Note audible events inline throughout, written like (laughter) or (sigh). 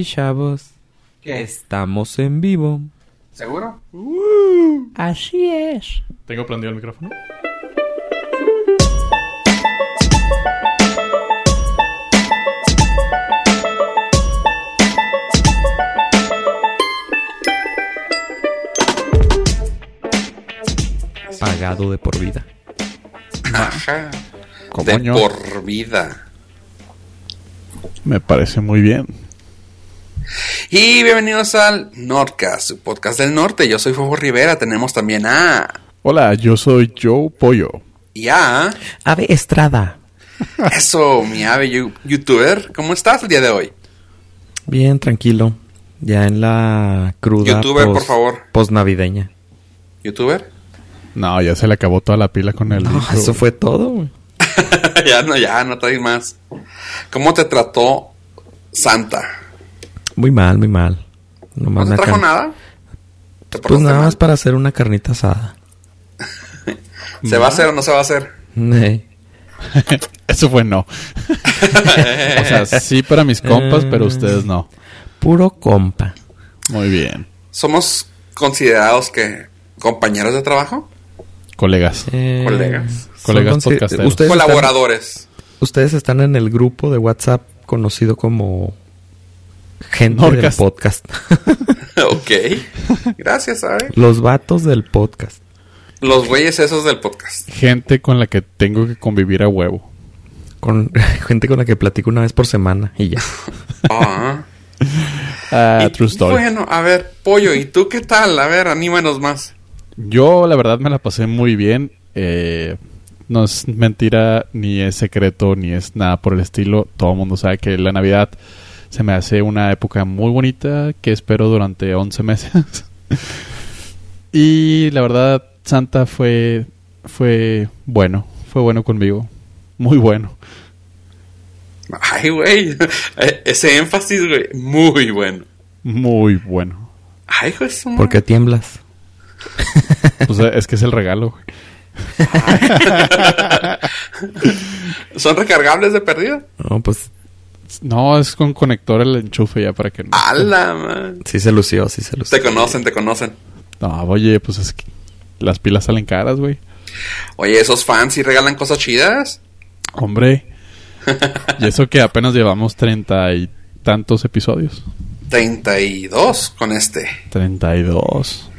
Y chavos, ¿Qué? estamos en vivo. ¿Seguro? Así es. ¿Tengo prendido el micrófono? Pagado de por vida. Ajá. ¿Cómo De por vida. Me parece muy bien. Y bienvenidos al Nordcast, su podcast del norte. Yo soy Fofo Rivera. Tenemos también a. Hola, yo soy Joe Pollo. Y a. Ave Estrada. Eso, mi ave youtuber. ¿Cómo estás el día de hoy? Bien, tranquilo. Ya en la cruda. Youtuber, por pos- favor. Posnavideña. ¿Youtuber? No, ya se le acabó toda la pila con el No, intro. eso fue todo. güey. (laughs) ya no, ya no traes más. ¿Cómo te trató Santa? Muy mal, muy mal. ¿No te trajo nada? ¿Te Pues nada mal? más para hacer una carnita asada. (laughs) ¿Se va a hacer o no se va a hacer? (laughs) Eso fue no. (laughs) o sea, sí para mis compas, pero ustedes no. Puro compa. Muy bien. ¿Somos considerados que compañeros de trabajo? Colegas. Eh, Colegas. Colegas podcasteros. Ustedes están, Colaboradores. ustedes están en el grupo de WhatsApp conocido como gente del podcast. (laughs) ok. Gracias, ¿sabes? Los vatos del podcast. Los güeyes esos del podcast. Gente con la que tengo que convivir a huevo. Con (laughs) gente con la que platico una vez por semana y ya. (laughs) Ah. Ah, Y- true story. Bueno, a ver, Pollo, ¿y tú qué tal? A ver, anímanos más. Yo, la verdad, me la pasé muy bien. Eh, no es mentira, ni es secreto, ni es nada por el estilo. Todo el mundo sabe que la Navidad se me hace una época muy bonita que espero durante 11 meses. (laughs) y la verdad, Santa fue, fue bueno. Fue bueno conmigo. Muy bueno. Ay, güey. (laughs) Ese énfasis, güey, muy bueno. Muy bueno. Ay, su ¿Por qué tiemblas? (laughs) Pues es que es el regalo. güey. ¿Son recargables de perdida? No, pues No, es con conector el enchufe ya para que no. ¡Hala, man! sí se lució, sí se lució. Te conocen, te conocen. No, oye, pues es que las pilas salen caras, güey. Oye, esos fans sí regalan cosas chidas. Hombre. y eso que apenas llevamos treinta y tantos episodios. 32 con este. Treinta y dos.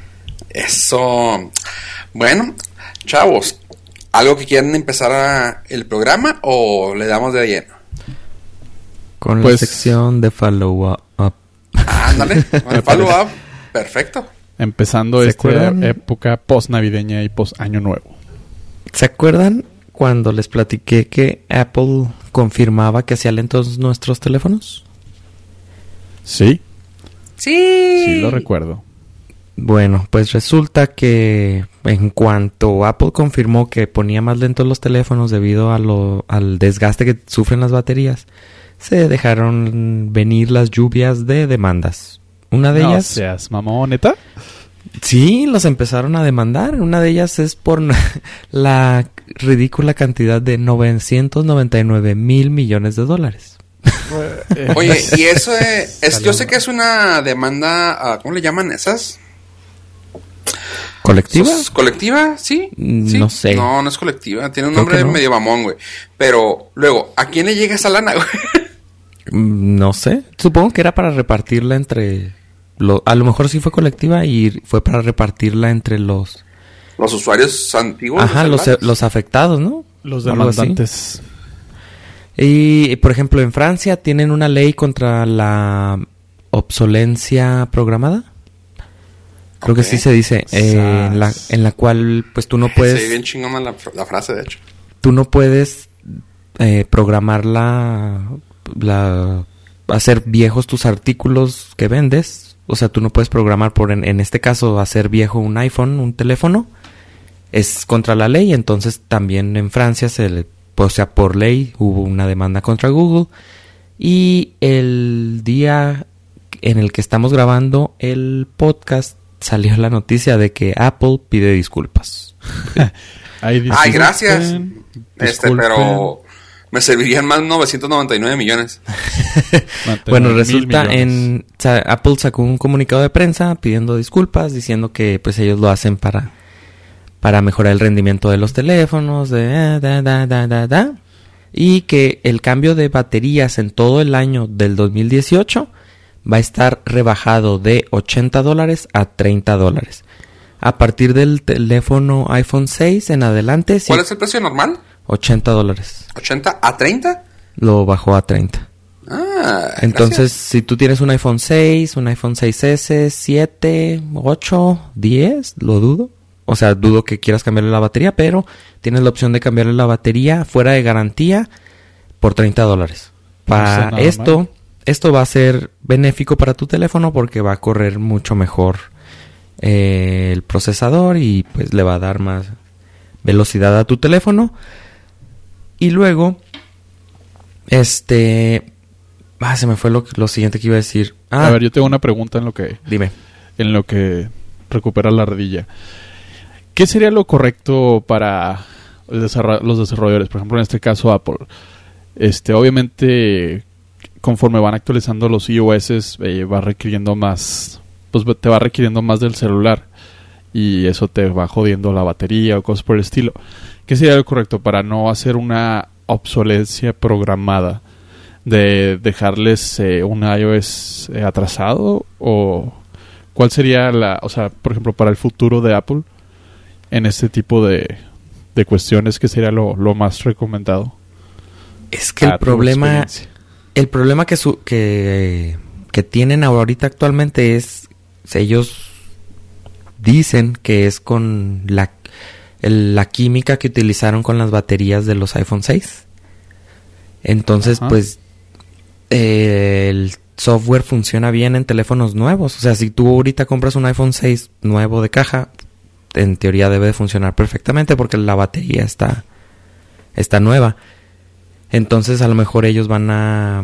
Eso. Bueno, chavos, ¿algo que quieran empezar a- el programa o le damos de lleno? Con Pues- la sección de follow up. Ándale, (laughs) con el follow up. Perfecto. Empezando ¿Se esta acuerdan? época post navideña y post año nuevo. ¿Se acuerdan cuando les platiqué que Apple confirmaba que hacía lentos nuestros teléfonos? Sí, Sí. sí lo recuerdo. Bueno, pues resulta que en cuanto Apple confirmó que ponía más lentos los teléfonos debido a lo, al desgaste que sufren las baterías, se dejaron venir las lluvias de demandas. Una de no ellas, seas mamón, ¿neta? sí, los empezaron a demandar. Una de ellas es por (laughs) la ridícula cantidad de 999 mil millones de dólares. (laughs) Oye, y eso es, es- yo sé que es una demanda, ah, ¿cómo le llaman esas? ¿Colectiva? ¿Sos- ¿Colectiva? ¿Sí? Mm, ¿Sí? no sé. No, no es colectiva. Tiene un Creo nombre no. medio mamón, güey. Pero luego, ¿a quién le llega esa lana, güey? (laughs) Mm, No sé. Supongo que era para repartirla entre... lo- a lo mejor sí fue colectiva y fue para repartirla entre los... Los usuarios antiguos. Ajá, los, los afectados, ¿no? Los demandantes. Y, por ejemplo, en Francia tienen una ley contra la obsolencia programada. Creo que sí se dice. eh, en, la, en la cual, pues tú no Se puedes... ve bien chingona la, la frase, de hecho. tú no puedes eh, programar la, hacer viejos tus artículos que vendes. O sea, tú no puedes programar por en, en este caso hacer viejo un iPhone, un teléfono. Es contra la ley, entonces también en Francia se le, o sea, por ley hubo una demanda contra Google y el día en el que estamos grabando el podcast salió la noticia de que Apple pide disculpas. (laughs) Ay, Ay, gracias. disculpen, Este, pero Me servirían más 999 millones. (laughs) bueno, resulta en Apple sacó un comunicado de prensa pidiendo disculpas, diciendo que pues ellos lo hacen para para mejorar el rendimiento de los teléfonos, de da, da, da, da, da, y que el cambio de baterías en todo el año del 2018 va a estar rebajado de 80 dólares a 30 dólares. A partir del teléfono iPhone 6 en adelante. ¿Cuál es el precio normal? 80 dólares. ¿80 a 30? Lo bajó a 30. Ah, Entonces, si tú tienes un iPhone 6, un iPhone 6S, 7, 8, 10, lo dudo. O sea, dudo que quieras cambiarle la batería, pero tienes la opción de cambiarle la batería fuera de garantía por 30 dólares. Para esto, esto va a ser benéfico para tu teléfono porque va a correr mucho mejor eh, el procesador y pues le va a dar más velocidad a tu teléfono. Y luego, este... Ah, se me fue lo, lo siguiente que iba a decir. Ah, a ver, yo tengo una pregunta en lo que... Dime. En lo que recupera la redilla. ¿Qué sería lo correcto para los desarrolladores? Por ejemplo, en este caso Apple. Este, obviamente, conforme van actualizando los iOS, eh, va requiriendo más, pues te va requiriendo más del celular y eso te va jodiendo la batería o cosas por el estilo. ¿Qué sería lo correcto para no hacer una obsolencia programada de dejarles eh, un iOS eh, atrasado o cuál sería la, o sea, por ejemplo, para el futuro de Apple en este tipo de, de cuestiones que sería lo, más recomendado? Es que el problema, el problema que, su, que, que tienen ahorita actualmente es ellos dicen que es con la la química que utilizaron con las baterías de los iPhone 6. Entonces, pues, el software funciona bien en teléfonos nuevos. O sea, si tú ahorita compras un iPhone 6 nuevo de caja, en teoría debe de funcionar perfectamente porque la batería está, está nueva. Entonces a lo mejor ellos van a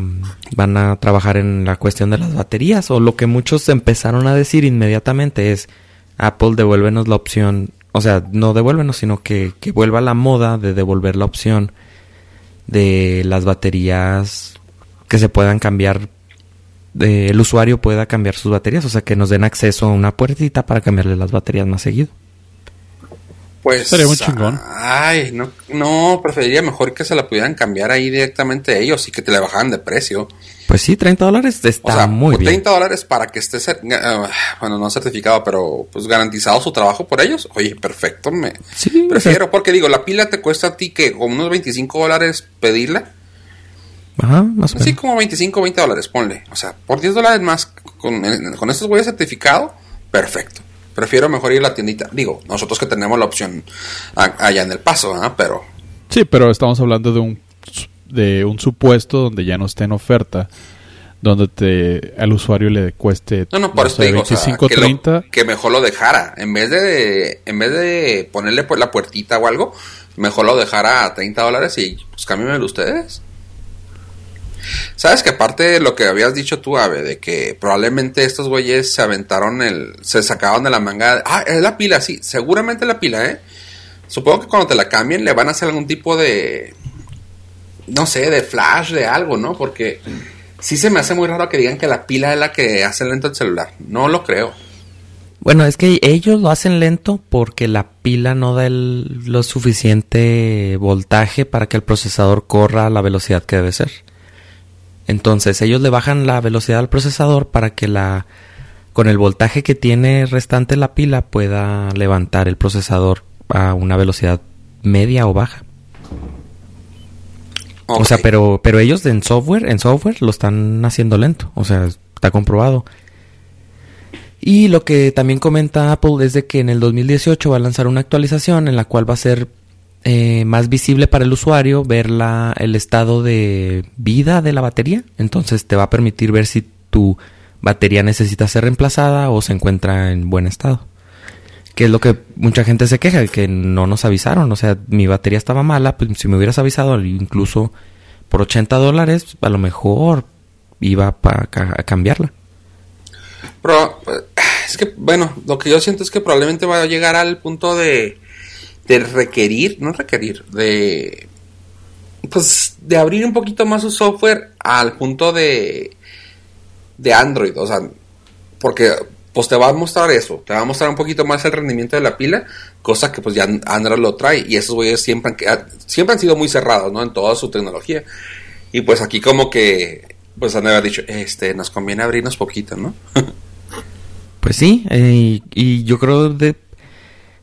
van a trabajar en la cuestión de las baterías o lo que muchos empezaron a decir inmediatamente es Apple devuélvenos la opción o sea, no devuélvenos, sino que, que vuelva la moda de devolver la opción de las baterías que se puedan cambiar el usuario pueda cambiar sus baterías, o sea que nos den acceso a una puertita para cambiarle las baterías más seguido. Pues, Sería muy chingón. Ay, no, no, preferiría mejor que se la pudieran cambiar ahí directamente ellos y que te la bajaran de precio. Pues sí, 30 dólares está o sea, muy 30 dólares para que esté, uh, bueno, no certificado, pero pues garantizado su trabajo por ellos. Oye, perfecto, me prefiero, porque digo, la pila te cuesta a ti que con unos 25 dólares pedirla. Ajá, más o menos. Sí, como 25 o 20 dólares, ponle. O sea, por 10 dólares más con, con estos güeyes certificado, perfecto. Prefiero mejor ir a la tiendita. Digo, nosotros que tenemos la opción allá en el paso, ¿ah? Pero... Sí, pero estamos hablando de un, de un supuesto donde ya no esté en oferta donde te al usuario le cueste no no por eso digo 25, que, 30. que mejor lo dejara en vez de en vez de ponerle pues la puertita o algo mejor lo dejara a 30 dólares y pues cámbienmelo ustedes Sabes que aparte de lo que habías dicho tú, Ave, de que probablemente estos güeyes se aventaron el. se sacaban de la manga. ah, es la pila, sí, seguramente la pila, ¿eh? Supongo que cuando te la cambien le van a hacer algún tipo de. no sé, de flash, de algo, ¿no? Porque sí se me hace muy raro que digan que la pila es la que hace lento el celular. No lo creo. Bueno, es que ellos lo hacen lento porque la pila no da el, lo suficiente voltaje para que el procesador corra a la velocidad que debe ser. Entonces ellos le bajan la velocidad al procesador para que la con el voltaje que tiene restante la pila pueda levantar el procesador a una velocidad media o baja. O sea, pero pero ellos en software, en software lo están haciendo lento, o sea, está comprobado. Y lo que también comenta Apple es de que en el 2018 va a lanzar una actualización en la cual va a ser eh, más visible para el usuario ver la, el estado de vida de la batería. Entonces te va a permitir ver si tu batería necesita ser reemplazada o se encuentra en buen estado. Que es lo que mucha gente se queja, que no nos avisaron. O sea, mi batería estaba mala, pues si me hubieras avisado incluso por 80 dólares, a lo mejor iba para a cambiarla. Pero es que, bueno, lo que yo siento es que probablemente va a llegar al punto de de requerir, no requerir, de pues de abrir un poquito más su software al punto de, de Android. O sea, porque pues te va a mostrar eso, te va a mostrar un poquito más el rendimiento de la pila, cosa que pues ya Android lo trae y esos güeyes siempre han, siempre han sido muy cerrados, ¿no? En toda su tecnología. Y pues aquí como que pues han haber dicho, este, nos conviene abrirnos poquito, ¿no? (laughs) pues sí, eh, y, yo creo de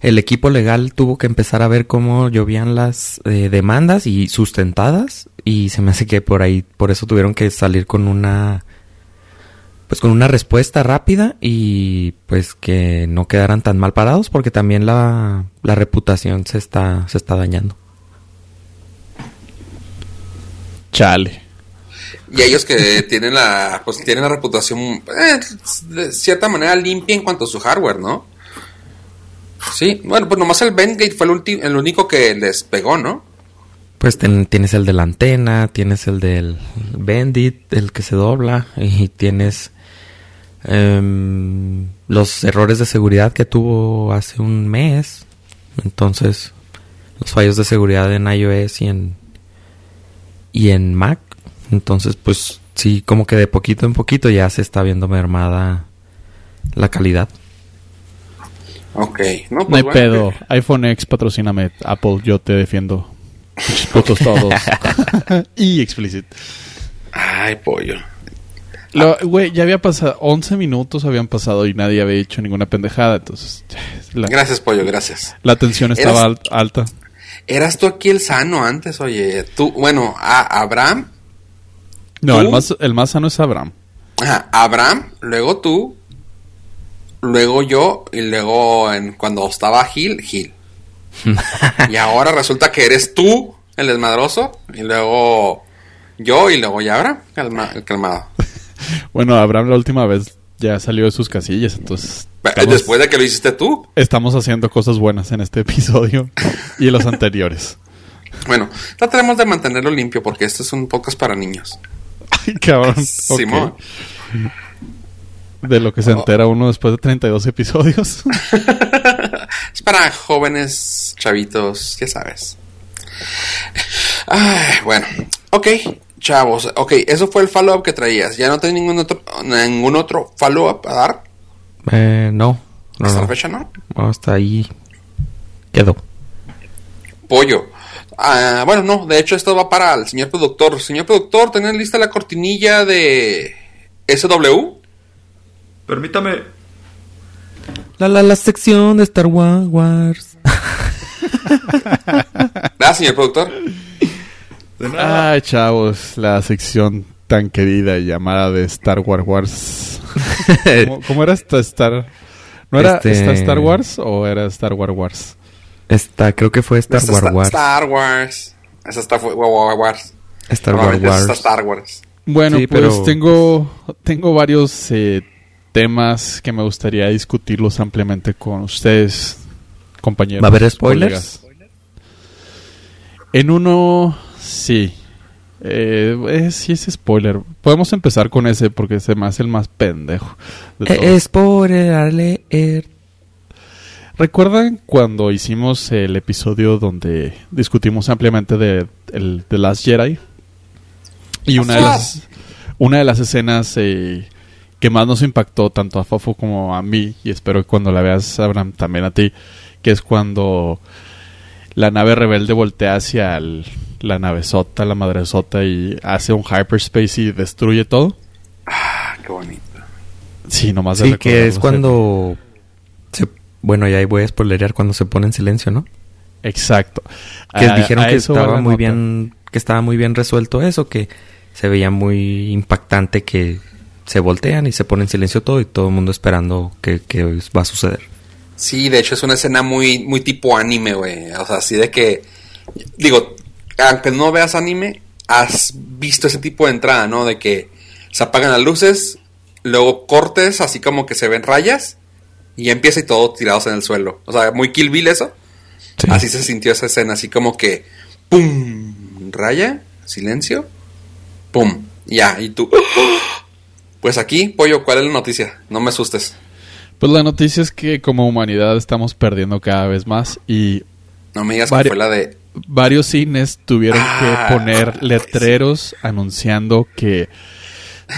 el equipo legal tuvo que empezar a ver cómo llovían las eh, demandas y sustentadas y se me hace que por ahí por eso tuvieron que salir con una pues con una respuesta rápida y pues que no quedaran tan mal parados porque también la, la reputación se está, se está dañando. Chale. Y ellos que (laughs) tienen la, pues tienen la reputación eh, de cierta manera limpia en cuanto a su hardware, ¿no? Sí, bueno, pues nomás el Bendgate fue el, el único que les pegó, ¿no? Pues tienes el de la antena, tienes el del Bendit, el que se dobla, y tienes Em, los errores de seguridad que tuvo hace un mes. Entonces, los fallos de seguridad en iOS y en, y en Mac. Entonces, pues sí, como que de poquito en poquito ya se está viendo mermada la calidad. Ok, no, pues hay pedo. iPhone X, patrocíname. Apple, yo te defiendo. Putos todos. (laughs) y explicit. Ay, pollo. Güey, ya había pasado, 11 minutos habían pasado y nadie había hecho ninguna pendejada, entonces... gracias, Pollo, gracias. La tensión estaba alta. Eras tú aquí el sano antes, oye. Tú, bueno, a Abraham. No, el más, el más sano es Abraham. Ajá, Abraham, luego tú, luego yo y luego en, cuando estaba Gil, Gil. (laughs) y ahora resulta que eres tú el desmadroso y luego yo y luego ya Abraham, el calmado. (laughs) bueno, Abraham la última vez ya salió de sus casillas, entonces... Después de que lo hiciste tú. Estamos haciendo cosas buenas en este episodio (laughs) y en los anteriores. Bueno, trataremos de mantenerlo limpio porque este es un podcast para niños. Ay, cabrón. Simón. De lo que se entera uno después de 32 episodios. (laughs) es para jóvenes, chavitos, ya sabes. Ay, bueno, ok. Chavos, ok, eso fue el follow-up que traías. ¿Ya no tenés ningún otro, ningún otro follow-up a dar? Eh, no. no ¿Hasta la fecha no? No, hasta ahí quedó. Pollo. Ah, bueno, no, de hecho esto va para el señor productor. Señor productor, ¿tenés lista la cortinilla de SW? Permítame. La, la, la sección de Star Wars. Gracias, (laughs) señor productor. Ay, chavos, la sección tan querida y llamada de Star Wars (laughs) Wars. ¿Cómo, era esta Star? ¿No era este Star Wars o era Star Wars Wars? Esta, creo que fue Star Wars Wars. Star Wars. Esa está fue Wars. Star Wars Wars. Star Wars. Bueno, pues tengo tengo varios eh, temas que me gustaría discutirlos ampliamente con ustedes, compañeros. ¿Va a haber spoilers? En uno Sí. Eh, sí es spoiler. Podemos empezar con ese porque se me hace el más pendejo. De eh, spoiler leer. ¿Recuerdan cuando hicimos el episodio donde discutimos ampliamente de el, The Last Jedi? Y una de las, una de las escenas eh, que más nos impactó tanto a Fofo como a mí, y espero que cuando la veas, Abraham, también a ti, que es cuando la nave rebelde voltea hacia el, la navezota, la madresota y hace un hyperspace y destruye todo. Ah, qué bonito. Sí, nomás Sí, que es cuando... Se, bueno, ya ahí voy a spoilerear cuando se pone en silencio, ¿no? Exacto. Que dijeron que estaba muy bien... Que estaba muy bien resuelto eso, que se veía muy impactante que se voltean y se pone en silencio todo y todo el mundo esperando que, que va a suceder. Sí, de hecho es una escena muy, muy tipo anime, güey. O sea, así de que... Digo, aunque no veas anime, has visto ese tipo de entrada, ¿no? De que se apagan las luces, luego cortes, así como que se ven rayas, y empieza y todo tirados en el suelo. O sea, muy Kill Bill eso. Así se sintió esa escena, así como que, ¡pum! Raya, silencio, ¡pum! Ya, y tú, pues aquí, pollo, ¿cuál es la noticia? No me asustes. Pues la noticia es que como humanidad estamos perdiendo cada vez más y... No me digas que fue la de varios cines tuvieron que Ah, poner letreros anunciando que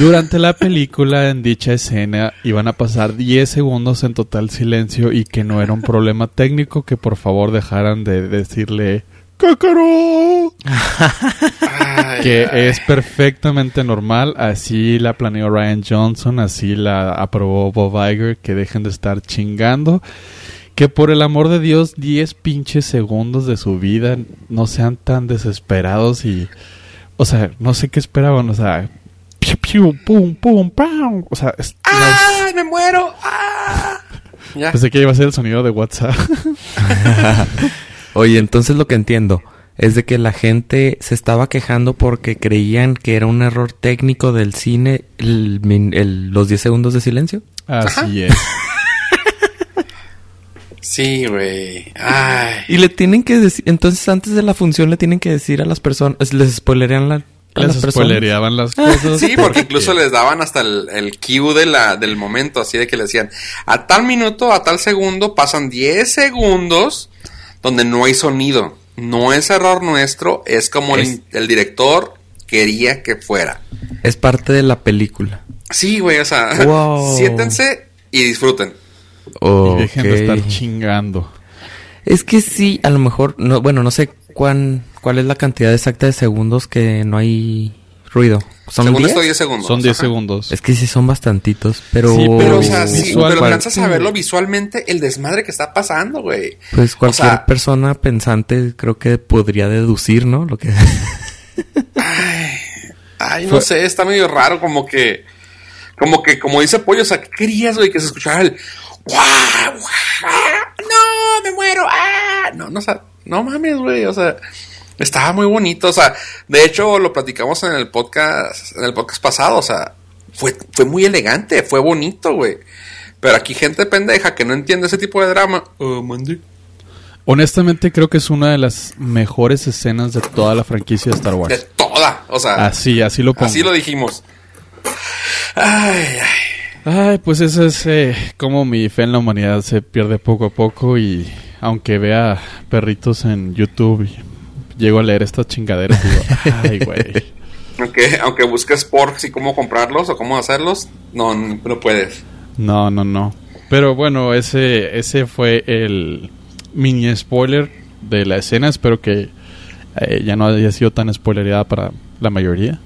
durante la película en dicha escena iban a pasar 10 segundos en total silencio y que no era un problema técnico, que por favor dejaran de decirle ¡Cácaro! Ay, (laughs) que ay. es perfectamente normal, así la planeó Ryan Johnson, así la aprobó Bob Iger, que dejen de estar chingando, que por el amor de Dios 10 pinches segundos de su vida no sean tan desesperados y, o sea, no sé qué esperaban, o sea, piu, piu, pum, pum, pam, o sea, es- ¡Ah! ¡Me muero! ¡Ah! Ya. (laughs) pensé que iba a ser el sonido de WhatsApp. (laughs) Oye, entonces lo que entiendo es de que la gente se estaba quejando porque creían que era un error técnico del cine el los 10 segundos de silencio. Así es. (laughs) Sí, güey. Ay. Y le tienen que decir, entonces antes de la función le tienen que decir a las personas, les spoilerían la, Les spoilereaban las cosas. Sí, porque incluso les daban hasta el, el cue de la, del momento, así de que le decían, a tal minuto, a tal segundo, pasan 10 segundos donde no hay sonido. No es error nuestro, es como Es- el, el director quería que fuera. Es parte de la película. Sí, güey, o sea, Wow. (laughs) siéntense y disfruten. Y dejen de estar chingando. Es que sí, a lo mejor, no, bueno, no sé cuán, cuál es la cantidad exacta de segundos que no hay ruido. ¿Son Según 10? esto, 10 segundos. Son 10 Ajá. segundos. Es que sí son bastantitos, pero... Sí, Pero, o sea, sí, Visual, pero alcanzas a verlo visualmente el desmadre que está pasando, güey. Pues cualquier O sea- persona pensante creo que podría deducir, ¿no? Lo que... (laughs) Ay, no Fue- sé, está medio raro, como que, como que, como dice Pollo, o sea, ¿qué querías, güey? Que se escuchara el, ¡guau! guau, ¡No, me muero! ¡Ah! No, no, o sea, no mames, güey, o sea, estaba muy bonito, o sea, de hecho, lo platicamos en el podcast, en el podcast pasado, o sea, fue, fue muy elegante, fue bonito, güey. Pero aquí gente pendeja que no entiende ese tipo de drama. Oh, mandé. Honestamente creo que es una de las mejores escenas de toda la franquicia de Star De Wars. toda, o sea, Así, así lo pongo. así lo dijimos. Ay, ay. Ay, pues eso es eh, como mi fe en la humanidad se pierde poco a poco y aunque vea perritos en YouTube y llego a leer estas chingaderas y digo, ay, güey. (laughs) Aunque, aunque busques porks y cómo comprarlos o cómo hacerlos, no, no, no puedes. No, no, no. Pero bueno, ese, ese fue el mini spoiler de la escena. Espero que eh, ya no haya sido tan spoilereada para la mayoría.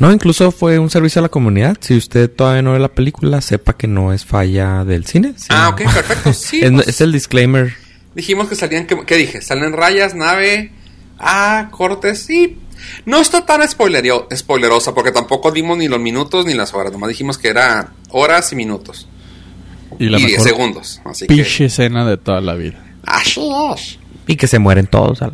No, incluso fue un servicio a la comunidad. Si usted todavía no ve la película, sepa que no es falla del cine. sino- Ah, ok, perfecto. Sí, (laughs) es, pues, es el disclaimer. dijimos que salían, ¿qué, qué dije? Salen rayas, nave, ah, cortes, sí. No está tan spoilerio, spoilerosa porque tampoco dimos ni los minutos ni las horas. Nomás dijimos que era horas y minutos. Y la y 10 mejor segundos. Así que... escena de toda la vida. Ash, ash. Y que se mueren todos. (laughs)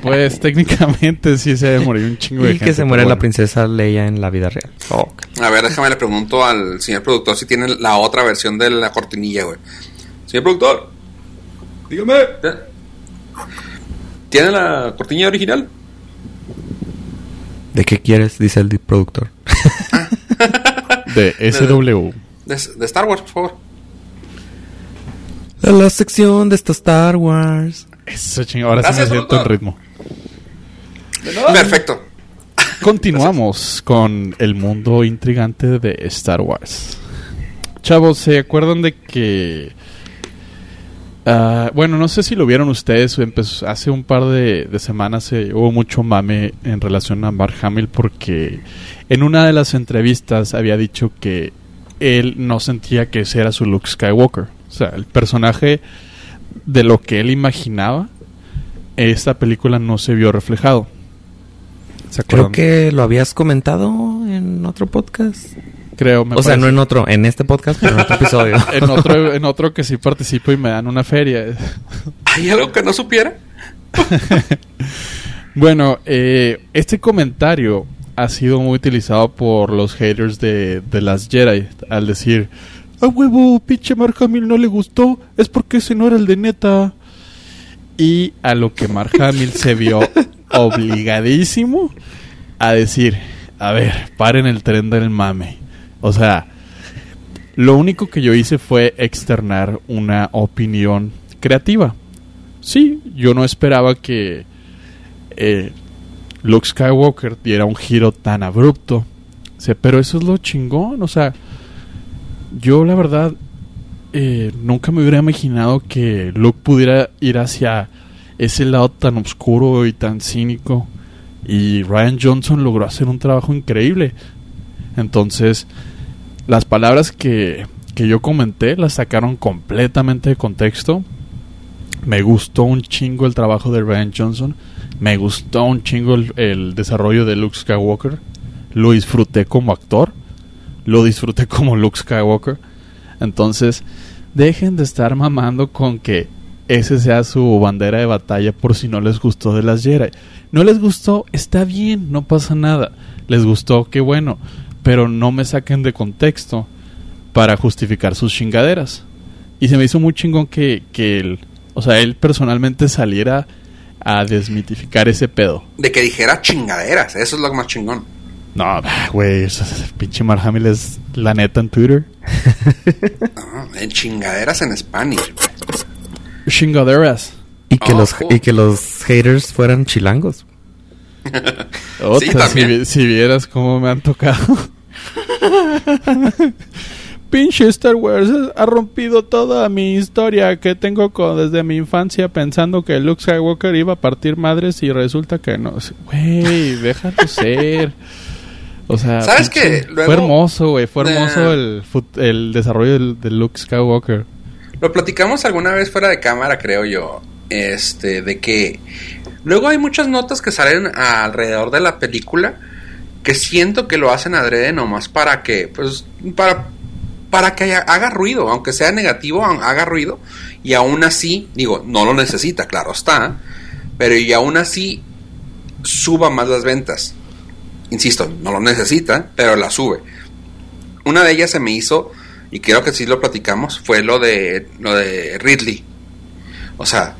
Pues técnicamente sí se debe morir un chingo de y gente. que se muere la princesa Leia en la vida real. Oh, A ver, déjame le pregunto al señor productor si tiene la otra versión de la cortinilla, güey. Señor productor, Dígame. ¿Tiene la cortinilla original? ¿De qué quieres? Dice el productor. (laughs) De SW. De, de Star Wars, por favor. A la sección de esta Star Wars. Eso ching- Ahora Gracias, sí me siento en ritmo. Perfecto. Continuamos con el mundo intrigante de Star Wars. Chavos, ¿se acuerdan de que... ah, bueno, no sé si lo vieron ustedes, empezó- hace un par de, de semanas eh, hubo mucho mame en relación a Mark Hamill porque en una de las entrevistas había dicho que él no sentía que ese era su Luke Skywalker. O sea, el personaje de lo que él imaginaba, esta película no se vio reflejado. ¿Se Creo que lo habías comentado en otro podcast. Creo, me o sea, no en otro, en este podcast, pero en otro episodio. (laughs) en otro, en otro que sí participo y me dan una feria. (laughs) ¿Hay algo que no supiera? (laughs) Bueno, eh, este comentario ha sido muy utilizado por los haters de, de las Jedi al decir, a huevo, pinche Mark Hamill no le gustó, es porque ese no era el de neta. Y a lo que Mark Hamill se vio obligadísimo a decir, a ver, paren el tren del mame. O sea, lo único que yo hice fue externar una opinión creativa. Sí, yo no esperaba que eh, Luke Skywalker diera un giro tan abrupto. pero eso es lo chingón, o sea, yo la verdad eh, nunca me hubiera imaginado que Luke pudiera ir hacia ese lado tan oscuro y tan cínico. Y Ryan Johnson logró hacer un trabajo increíble. Entonces, las palabras que, que yo comenté las sacaron completamente de contexto. Me gustó un chingo el trabajo de Ryan Johnson. Me gustó un chingo el, desarrollo de Luke Skywalker. Lo disfruté como actor. Lo disfruté (laughs) como Luke Skywalker. Entonces, dejen de estar mamando con que ese sea su bandera de batalla por si no les gustó de las Jedi. No les gustó, está bien, no pasa nada. Les gustó, qué bueno. Pero no me saquen de contexto para justificar sus chingaderas. Y se me hizo muy chingón que, que él, o sea, él personalmente saliera a desmitificar ese pedo. De que dijera chingaderas, eso es lo más chingón. No, güey, pinche Marhamil es la neta en Twitter. en chingaderas en Spanish, Chingaderas. Y que, los, y que los haters fueran chilangos. (laughs) si, si, vieras cómo me han tocado. (laughs) Pinche Star Wars ha rompido toda mi historia que tengo con, desde mi infancia pensando que Luke Skywalker iba a partir madres y resulta que no. Güey, déjate ser. O sea, ¿sabes qué? fue hermoso, güey. Fue hermoso el, el desarrollo de Luke Skywalker. Lo platicamos alguna vez fuera de cámara, creo yo. Este, de que luego hay muchas notas que salen alrededor de la película que siento que lo hacen adrede nomás para que, pues, para, para que haga ruido, aunque sea negativo, haga ruido. Y aún así, digo, no lo necesita, claro está, pero y aún así suba más las ventas. Insisto, no lo necesita, pero la sube. Una de ellas se me hizo y creo que sí lo platicamos, fue lo de, lo de Ridley. O sea,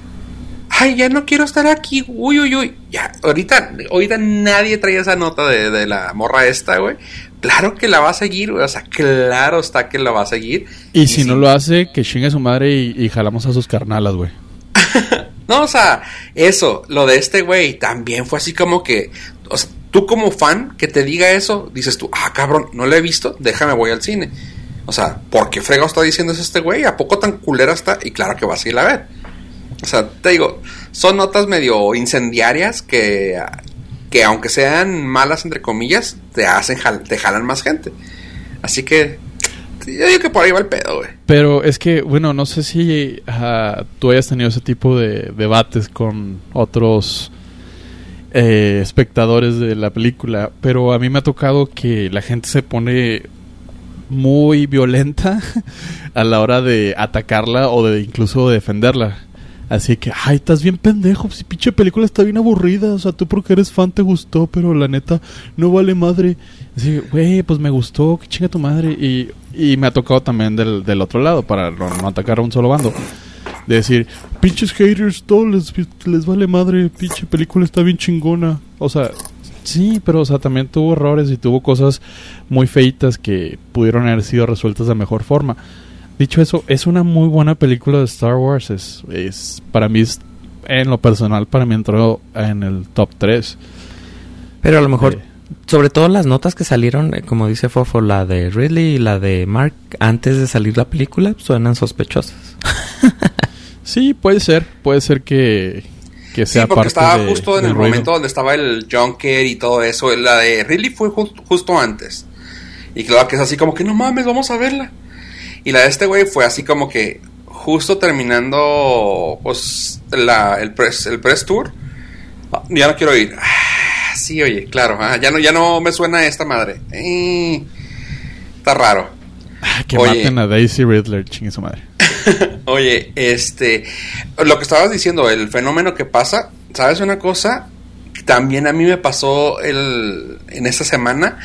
ay, ya no quiero estar aquí, uy, uy, uy. Ya, ahorita, ahorita nadie trae esa nota de, la morra esta, güey. Claro que la va a seguir, güey. O sea, claro está que la va a seguir. Y, si, no lo hace, que chingue a su madre y, jalamos a sus carnalas, güey. (laughs) no, o sea, eso, lo de este güey, también fue así como que, o sea, tú como fan que te diga eso, dices tú, ah, cabrón, no lo he visto, déjame voy al cine. O sea, ¿por qué fregado está diciendo eso este güey? ¿A poco tan culera está? Y claro que va a seguir a ver. O sea, te digo, son notas medio incendiarias que, que aunque sean malas entre comillas, te hacen te jalan más gente. Así que yo digo que por ahí va el pedo, güey. Pero es que, bueno, no sé si tú hayas tenido ese tipo de debates con otros eh, espectadores de la película, pero a mí me ha tocado que la gente se pone muy violenta (laughs) a la hora de atacarla o de incluso defenderla. Así que, ay, estás bien pendejo. Si pinche película está bien aburrida. O sea, tú porque eres fan te gustó, pero la neta no vale madre. Así, güey, pues me gustó, que chinga tu madre. Y, y me ha tocado también del, del otro lado para no, atacar a un solo bando. De decir, pinches haters, todo les, les vale madre. Pinche película está bien chingona. O sea, Sí, pero o sea, también tuvo errores y tuvo cosas muy feitas que pudieron haber sido resueltas de mejor forma. Dicho eso, es una muy buena película de Star Wars. Es, es para mí, en lo personal, para mí entró en el top 3. Pero a lo mejor, eh, sobre todo las notas que salieron, eh, como dice Fofo, la de Ridley y la de Mark, antes de salir la película, suenan sospechosas. (laughs) sí, puede ser. Puede ser que, que sea sí, porque estaba justo en el momento donde estaba el Junker y todo eso. La de Ridley fue justo antes. Y claro que es así como que no mames, vamos a verla. Y la de este güey fue así como que justo terminando pues la, el, press, el press tour. Ah, ya no quiero ir. Ah, sí, oye, claro. Ah, ya, no, ya no me suena esta madre. Eh, está raro. que maten a Daisy Riddler, chingue su madre. (laughs) Oye, este, lo que estabas diciendo, el fenómeno que pasa, ¿sabes una cosa? También a mí me pasó el, en esta semana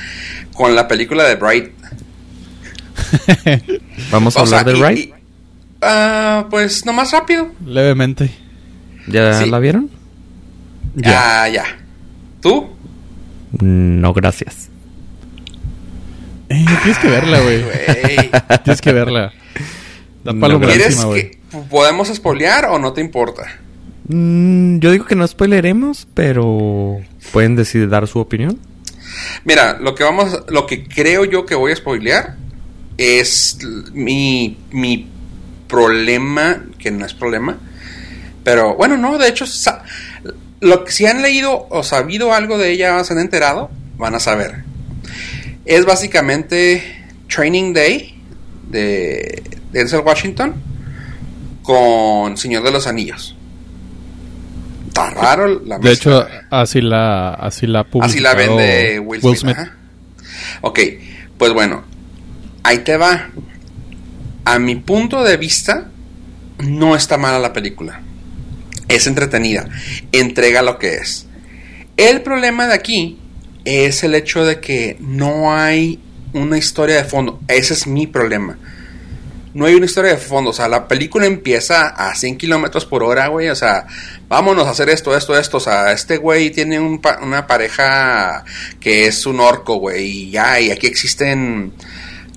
con la película de Bright. (laughs) ¿Vamos a hablar de Bright? Ah, pues nomás rápido. Levemente. ¿Ya la vieron? Ya, ya. ¿Tú? No, gracias. Eh, tienes que verla, güey. (laughs) tienes que verla. ¿Quieres que podemos espolear o no te importa? Mm, yo digo que no spoileremos, pero pueden decidir dar su opinión. Mira, lo que vamos, lo que creo yo que voy a spoilear es mi, mi problema, que no es problema, pero bueno, no, de hecho, lo que si han leído o sabido algo de ella, se han enterado, van a saber. Es básicamente Training Day de Denzel Washington con Señor de los Anillos. Está raro la De hecho, así la así la Así la vende Will Smith. Ok, pues bueno, ahí te va. A mi punto de vista, no está mala la película. Es entretenida. Entrega lo que es. El problema de aquí es el hecho de que no hay una historia de fondo. Ese es mi problema. No hay una historia de fondo. O sea, la película empieza a 100 kilómetros por hora, güey. O sea, vámonos a hacer esto, esto, esto. O sea, este güey tiene una pareja que es un orco, güey. Y ya, y aquí existen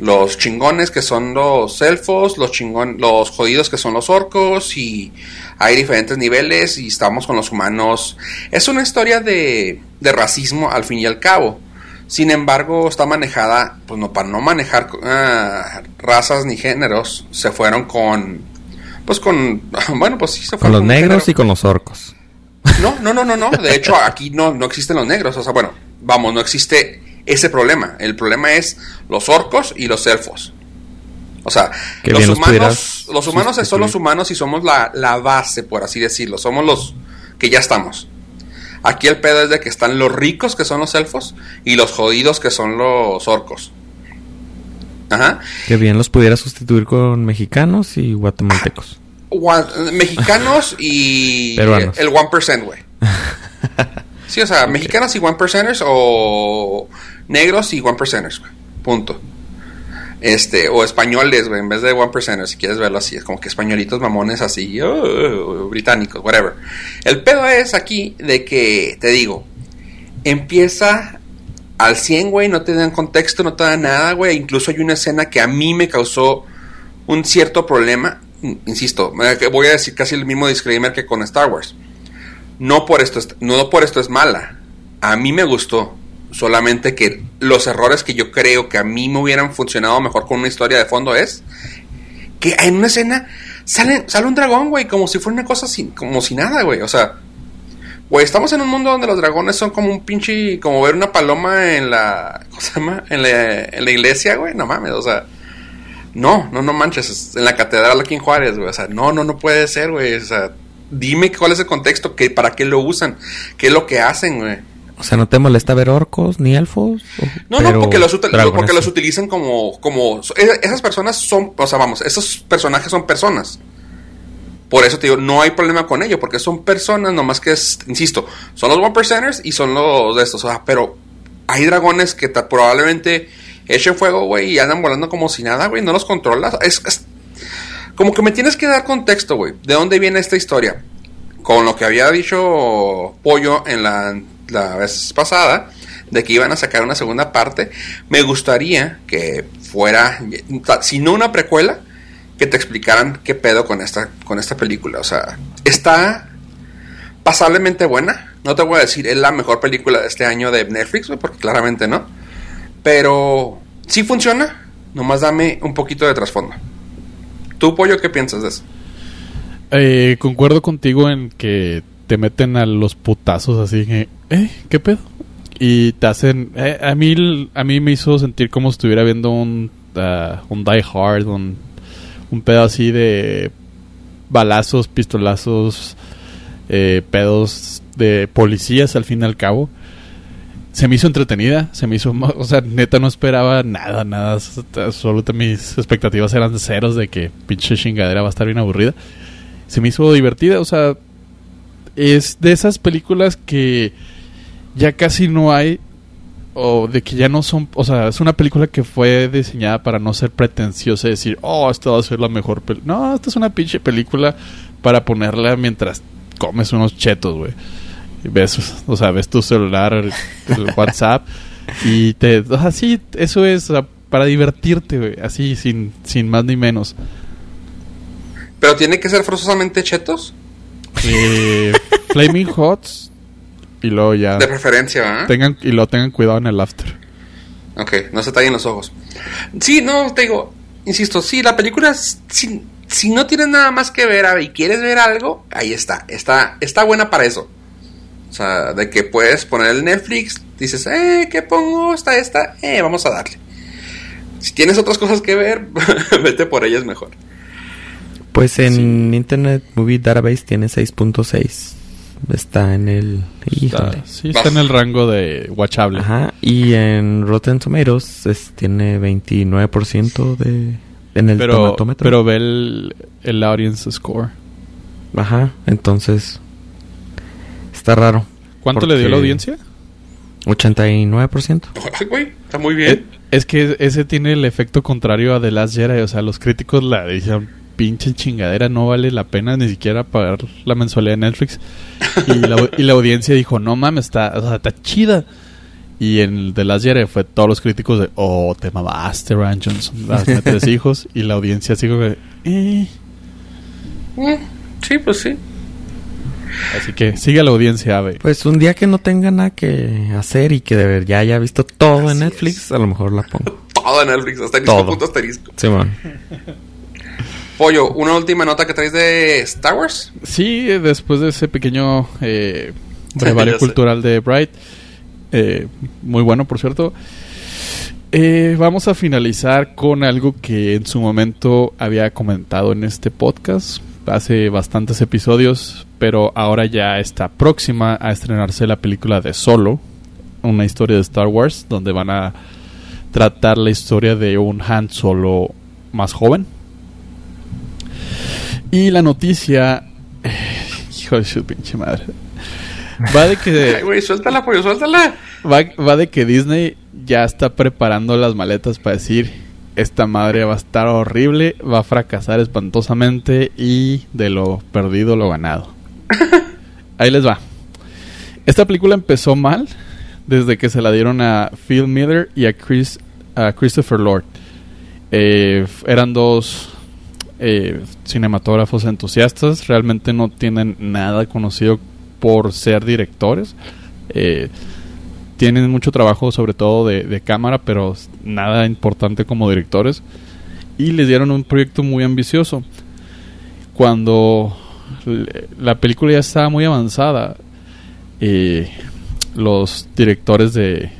los chingones que son los elfos, los chingón, los jodidos que son los orcos y hay diferentes niveles y estamos con los humanos. Es una historia de, de racismo al fin y al cabo. Sin embargo, está manejada, pues no, para no manejar uh, razas ni géneros, se fueron con, pues con, (laughs) bueno, pues sí se fueron. Con los negros y con los orcos. No, no, no, no, no. De hecho, aquí no, no existen los negros. O sea, bueno, vamos, no existe ese problema. El problema es los orcos y los elfos. O sea, los humanos, los humanos son los humanos y somos la, la, base, por así decirlo. Somos los que ya estamos. Aquí el pedo es de que están los ricos, que son los elfos, y los jodidos, que son los orcos. Ajá. Que bien los pudiera sustituir con mexicanos y guatemaltecos. mexicanos y (laughs) el 1%, güey. (laughs) Sí, o sea, mexicanos y one percenters o negros y one percenters. Punto. Este, o españoles, güey, en vez de one percenters, si quieres verlo así, es como que españolitos mamones así, oh, británicos, whatever. El pedo es aquí de que, te digo, empieza al 100, güey, no te dan contexto, no te dan nada, güey. Incluso hay una escena que a mí me causó un cierto problema. Insisto, voy a decir casi el mismo disclaimer que con Star Wars no por esto, no por esto es mala. A mí me gustó. Solamente que los errores que yo creo que a mí me hubieran funcionado mejor con una historia de fondo es que en una escena sale, sale un dragón, güey, como si fuera una cosa sin, como si nada, güey. O sea, güey, estamos en un mundo donde los dragones son como un pinche, como ver una paloma en la, (laughs) ¿cómo se llama? En la, en la iglesia, güey, no mames, o sea, no, no, no manches, en la catedral aquí en Juárez, güey, o sea, no, no, no puede ser, güey, o sea, dime cuál es el contexto, que, para qué lo usan, qué es lo que hacen, güey. O sea, ¿no te molesta ver orcos ni elfos? No, no, porque los, porque los utilizan como, como... Esas personas son, o sea, vamos, esos personajes son personas. Por eso te digo, no hay problema con ello, porque son personas, nomás que es, insisto, son los one percenters y son los de estos, o sea, pero hay dragones que probablemente echen fuego, güey, y andan volando como si nada, güey, no los controlas. es, como que me tienes que dar contexto, güey. ¿De dónde viene esta historia? Con lo que había dicho Pollo en la, la vez pasada, de que iban a sacar una segunda parte, me gustaría que fuera, si no una precuela, que te explicaran qué pedo con esta, con esta película. O sea, está pasablemente buena. No te voy a decir, es la mejor película de este año de Netflix, porque claramente no. Pero sí funciona. Nomás dame un poquito de trasfondo. ¿Tú, Pollo, qué piensas de eso? Eh, concuerdo contigo en que te meten a los putazos así que, ¿eh? ¿Qué pedo? Y te hacen... Eh, a, mí, a mí me hizo sentir como si estuviera viendo un, uh, un Die Hard, un, un pedo así de balazos, pistolazos, eh, pedos de policías al fin y al cabo se me hizo entretenida, se me hizo, o sea, neta no esperaba nada, nada, absolutamente mis expectativas eran ceros de que pinche chingadera va a estar bien aburrida. Se me hizo divertida, o sea, es de esas películas que ya casi no hay o de que ya no son, o sea, es una película que fue diseñada para no ser pretenciosa y decir, oh, esta va a ser la mejor película. No, esta es una pinche película para ponerla mientras comes unos chetos, güey ves, o sea, ves tu celular, el, (laughs) WhatsApp y te, así, eso es para divertirte, así sin sin más ni menos. Pero tiene que ser forzosamente chetos. Flaming Hots. Y luego ya. De preferencia, ¿eh? Tengan, y lo tengan cuidado en el after. Ok, no se tallen los ojos. Sí, no, te digo, insisto, sí, la película, si, si no tienes nada más que ver y quieres ver algo, ahí está, está, está buena para eso. O sea, de que puedes poner el Netflix, dices, eh, ¿qué pongo? Está esta, eh, vamos a darle. Si tienes otras cosas que ver, (laughs) vete por ellas mejor. Pues en Internet Movie Database tiene 6.6. Está en el... Está, sí, está en el rango de watchable. Ajá. Y en Rotten Tomatoes tiene 29% de... En el pero, Pero ve el, el audience score. Ajá. Entonces... Está raro. ¿Cuánto le dio la audiencia? 89%. Ay, güey, está muy bien. Es, que ese tiene el efecto contrario a The Last Jedi. O sea, los críticos la dicen pinche chingadera, no vale la pena ni siquiera pagar la mensualidad de Netflix. Y la, (laughs) audiencia dijo, no mames, está, o sea, está chida. Y en The Last Jedi fue todos los críticos de, oh, te mamaste, Ryan Johnson, las (laughs) tres hijos. Y la audiencia así como que, eh. eh. Sí, pues sí. Así que sigue la audiencia, Ave. Pues un día que no tenga nada que hacer y que de ver ya haya visto todo en Netflix, a lo mejor la pongo. (laughs) todo en Netflix, hasta el punto asterisco. Sí, man. Pollo, ¿una última nota que traes de Star Wars? Sí, después de ese pequeño eh, (laughs) brevario cultural de Bright. Eh, muy bueno, por cierto. Eh, vamos a finalizar con algo que en su momento había comentado en este podcast hace bastantes episodios, pero ahora ya está próxima a estrenarse la película de Solo, una historia de Star Wars, donde van a tratar la historia de un Han Solo más joven. Y la noticia... Hijo de su pinche madre. Va de que... (laughs) Ay, güey, suéltala, pollo, suéltala. Va, va de que Disney ya está preparando las maletas para decir esta madre va a estar horrible, va a fracasar espantosamente y de lo perdido lo ganado. (laughs) Ahí les va. Esta película empezó mal desde que se la dieron a Phil Miller y a, Chris, a Christopher Lord. Eh, eran dos eh, cinematógrafos entusiastas, realmente no tienen nada conocido por ser directores. Eh, tienen mucho trabajo sobre todo de, cámara, pero nada importante como directores. Y les dieron un proyecto muy ambicioso. Cuando la película ya estaba muy avanzada, eh, los directores de,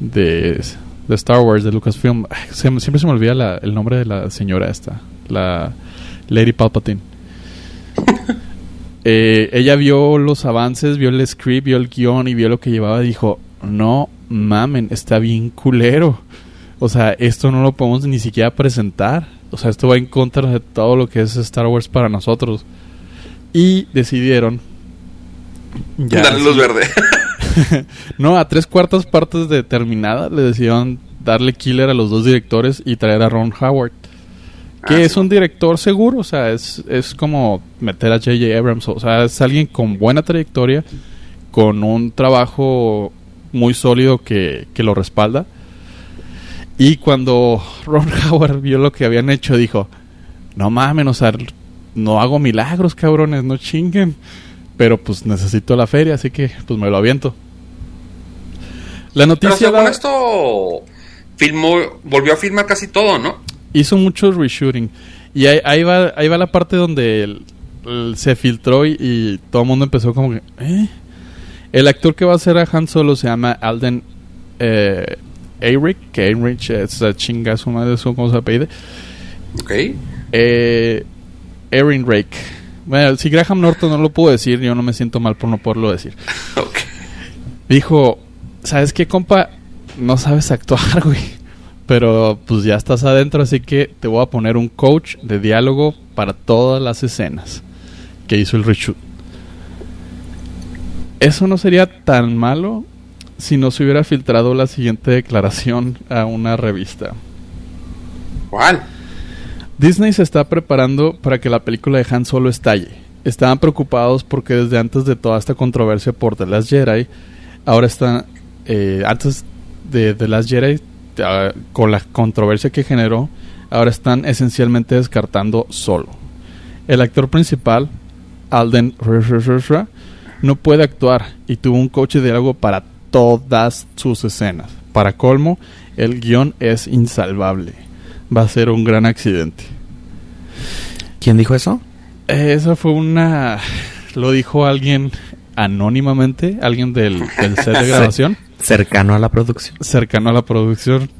de, Star Wars, de Lucasfilm, siempre se me olvida el nombre de la señora esta, la Lady Palpatine. (laughs) Eh, ella vio los avances, vio el script, vio el guion y vio lo que llevaba y dijo, no mamen, está bien culero. O sea, esto no lo podemos ni siquiera presentar. O sea, esto va en contra de todo lo que es Star Wars para nosotros. Y decidieron... darle luz verde. (laughs) no, a tres cuartas partes de terminada le decidieron darle killer a los dos directores y traer a Ron Howard. Que ah, es un director seguro, o sea, es, es como meter a J.J. Abrams. O sea, es alguien con buena trayectoria, con un trabajo muy sólido que, lo respalda. Y cuando (laughs) Ron Howard vio lo que habían hecho, dijo, no mames, o sea, no hago milagros, cabrones, no chinguen. Pero pues necesito la feria, así que pues me lo aviento. La noticia... Pero esto filmó, volvió a filmar casi todo, ¿no? Hizo mucho reshooting. Y ahí, va, ahí va la parte donde se filtró y, y, todo el mundo empezó como que... ¿eh? El actor que va a ser a Han Solo se llama Alden eh, Eyrick, que Eyrick es la chinga su madre, ¿cómo se apellide? Ok. Eh, Erin Rake. Bueno, si Graham Norton no lo pudo decir, yo no me siento mal por no poderlo decir. (laughs) ok. Dijo, ¿sabes qué, compa? No sabes actuar, (laughs) güey. Pero pues ya estás adentro, así que te voy a poner un coach de diálogo para todas las escenas que hizo el reshoot eso no sería tan malo si no se hubiera filtrado la siguiente declaración a una revista. ¿Cuál? Disney se está preparando para que la película de Han Solo estalle. Estaban preocupados porque desde antes de toda esta controversia por The Last Jedi, ahora están, eh, antes de The Last Jedi, con la controversia que generó, ahora están esencialmente descartando Solo. El actor principal, Alden no puede actuar y tuvo un coche de algo para todas sus escenas. Para colmo, el guion es insalvable. Va a ser un gran accidente. ¿Quién dijo eso? Eh, esa fue una... Lo dijo alguien anónimamente, alguien del, del set de (laughs) grabación. Cercano a la producción. Cercano a la producción.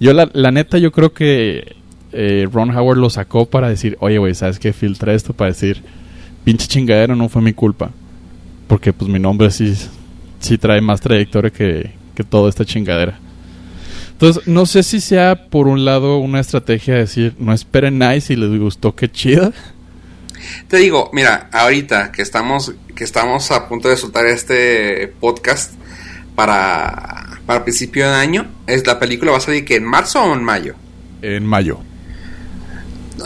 Yo la, la neta, yo creo que eh, Ron Howard lo sacó para decir, oye, güey, ¿sabes qué? Filtra esto para decir, pinche chingadera, no fue mi culpa. Porque pues mi nombre sí, sí trae más trayectoria que, que toda esta chingadera. Entonces, no sé si sea por un lado una estrategia de decir, no esperen nice si les gustó, qué chida. Te digo, mira, ahorita que estamos, que estamos a punto de soltar este podcast para, para principio de año, es la película va a salir que en marzo o en mayo. En mayo.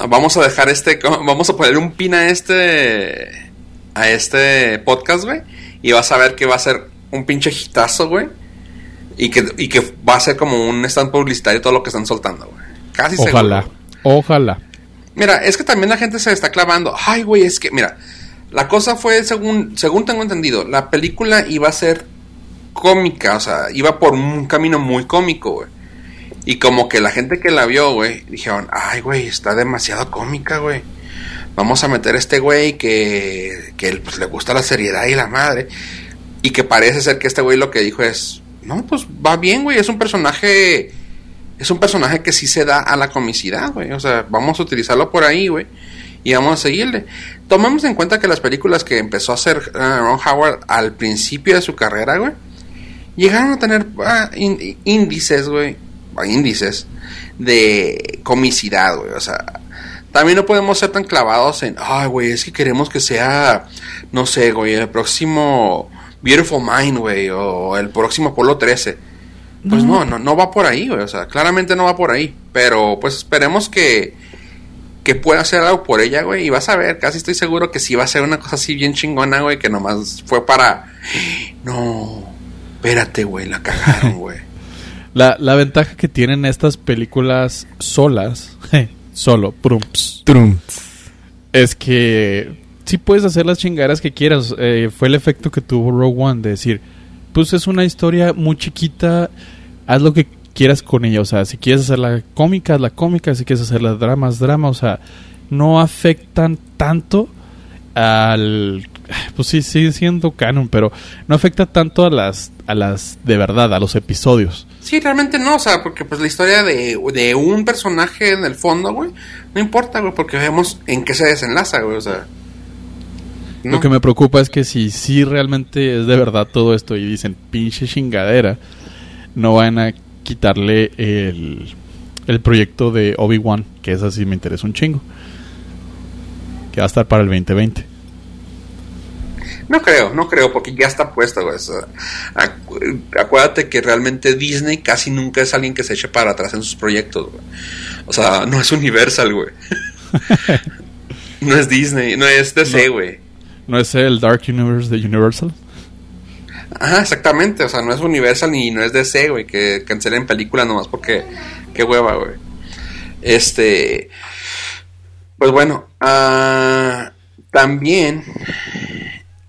Vamos a dejar este, (laughs) vamos a poner un pin a este, a este podcast, güey, y vas a ver que va a ser un pinche hitazo, güey, y que, y que va a ser como un stand publicitario todo lo que están soltando, güey. Casi Ojalá, ojalá. Mira, es que también la gente se está clavando. Ay, güey, es que, mira, la cosa fue, según, según tengo entendido, la película iba a ser cómica, o sea, iba por un camino muy cómico, güey. Y como que la gente que la vio, güey, dijeron, ay, güey, está demasiado cómica, güey. Vamos a meter a este güey que, que pues, le gusta la seriedad y la madre. Y que parece ser que este güey lo que dijo es, no, pues va bien, güey, es un personaje es un personaje que sí se da a la comicidad, güey. O sea, vamos a utilizarlo por ahí, güey. Y vamos a seguirle. Tomemos en cuenta que las películas que empezó a hacer uh, Ron Howard al principio de su carrera, güey, llegaron a tener uh, índices, güey, índices de comicidad, güey. O sea, también no podemos ser tan clavados en, ay, güey, es que queremos que sea, no sé, güey, el próximo Beautiful Mind, güey, o el próximo Apolo 13 pues no. no, no, va por ahí, güey. O sea, claramente no va por ahí. Pero pues esperemos que, que pueda hacer algo por ella, güey. Y vas a ver, casi estoy seguro que sí va a ser una cosa así bien chingona, güey. Que nomás fue para. (gasps) No, espérate, güey, la cagaron, güey. (laughs) la, la ventaja que tienen estas películas solas, (laughs) solo, prumps, trumps, es que sí puedes hacer las chingaderas que quieras. Eh, fue el efecto que tuvo Rogue One de decir pues es una historia muy chiquita, haz lo que quieras con ella, o sea, si quieres hacer la cómica, la cómica, si quieres hacer las dramas, drama, o sea, no afectan tanto al pues sí sigue siendo canon, pero no afecta tanto a las a las de verdad, a los episodios. Sí, realmente no, o sea, porque pues la historia de, de un personaje en el fondo, güey, no importa, güey, porque vemos en qué se desenlaza, güey, o sea, lo que me preocupa es que si sí realmente es de verdad todo esto y dicen pinche chingadera, no van a quitarle el, el proyecto de Obi-Wan, que es así me interesa un chingo. Que va a estar para el 2020. No creo, no creo, porque ya está puesto, güey. acuérdate que realmente Disney casi nunca es alguien que se eche para atrás en sus proyectos, güey. O sea, no es Universal, güey. (laughs) no es Disney, no es DC, güey. ¿No es el Dark Universe de Universal? Ajá, exactamente. O sea, no es Universal ni no es DC, güey, que cancelen películas nomás porque. Qué hueva, güey. Este. Pues bueno, uh, también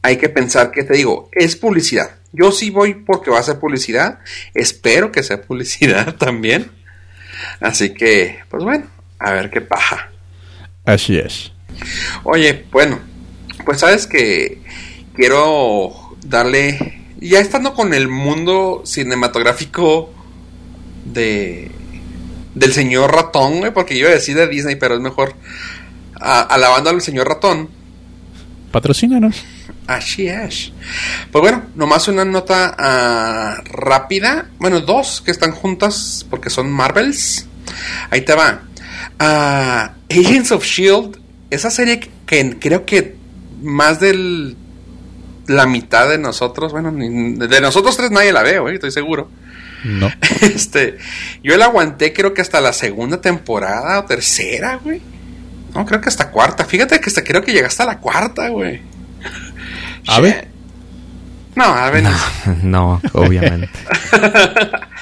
hay que pensar que te digo, es publicidad. Yo sí voy porque va a ser publicidad. Espero que sea publicidad (laughs) también. Así que, pues bueno, a ver qué paja. Así es. Oye, bueno, pues sabes que quiero darle, ya estando con el mundo cinematográfico de del señor ratón, porque yo iba a decir de Disney, pero es mejor alabando al señor ratón. Patrocínanos. Así es. Pues bueno, nomás una nota ah, rápida. Bueno, dos que están juntas porque son Marvels. Ahí te va. Ah, Agents of Shield, esa serie que creo que más de la mitad de nosotros, bueno, de nosotros tres nadie la ve, güey, estoy seguro. No. (laughs) Este, yo la aguanté creo que hasta la segunda temporada o tercera, güey. No, creo que hasta cuarta. Fíjate que hasta creo que llegaste a la cuarta, güey. ¿A ver? No, a ver. (laughs) No, obviamente.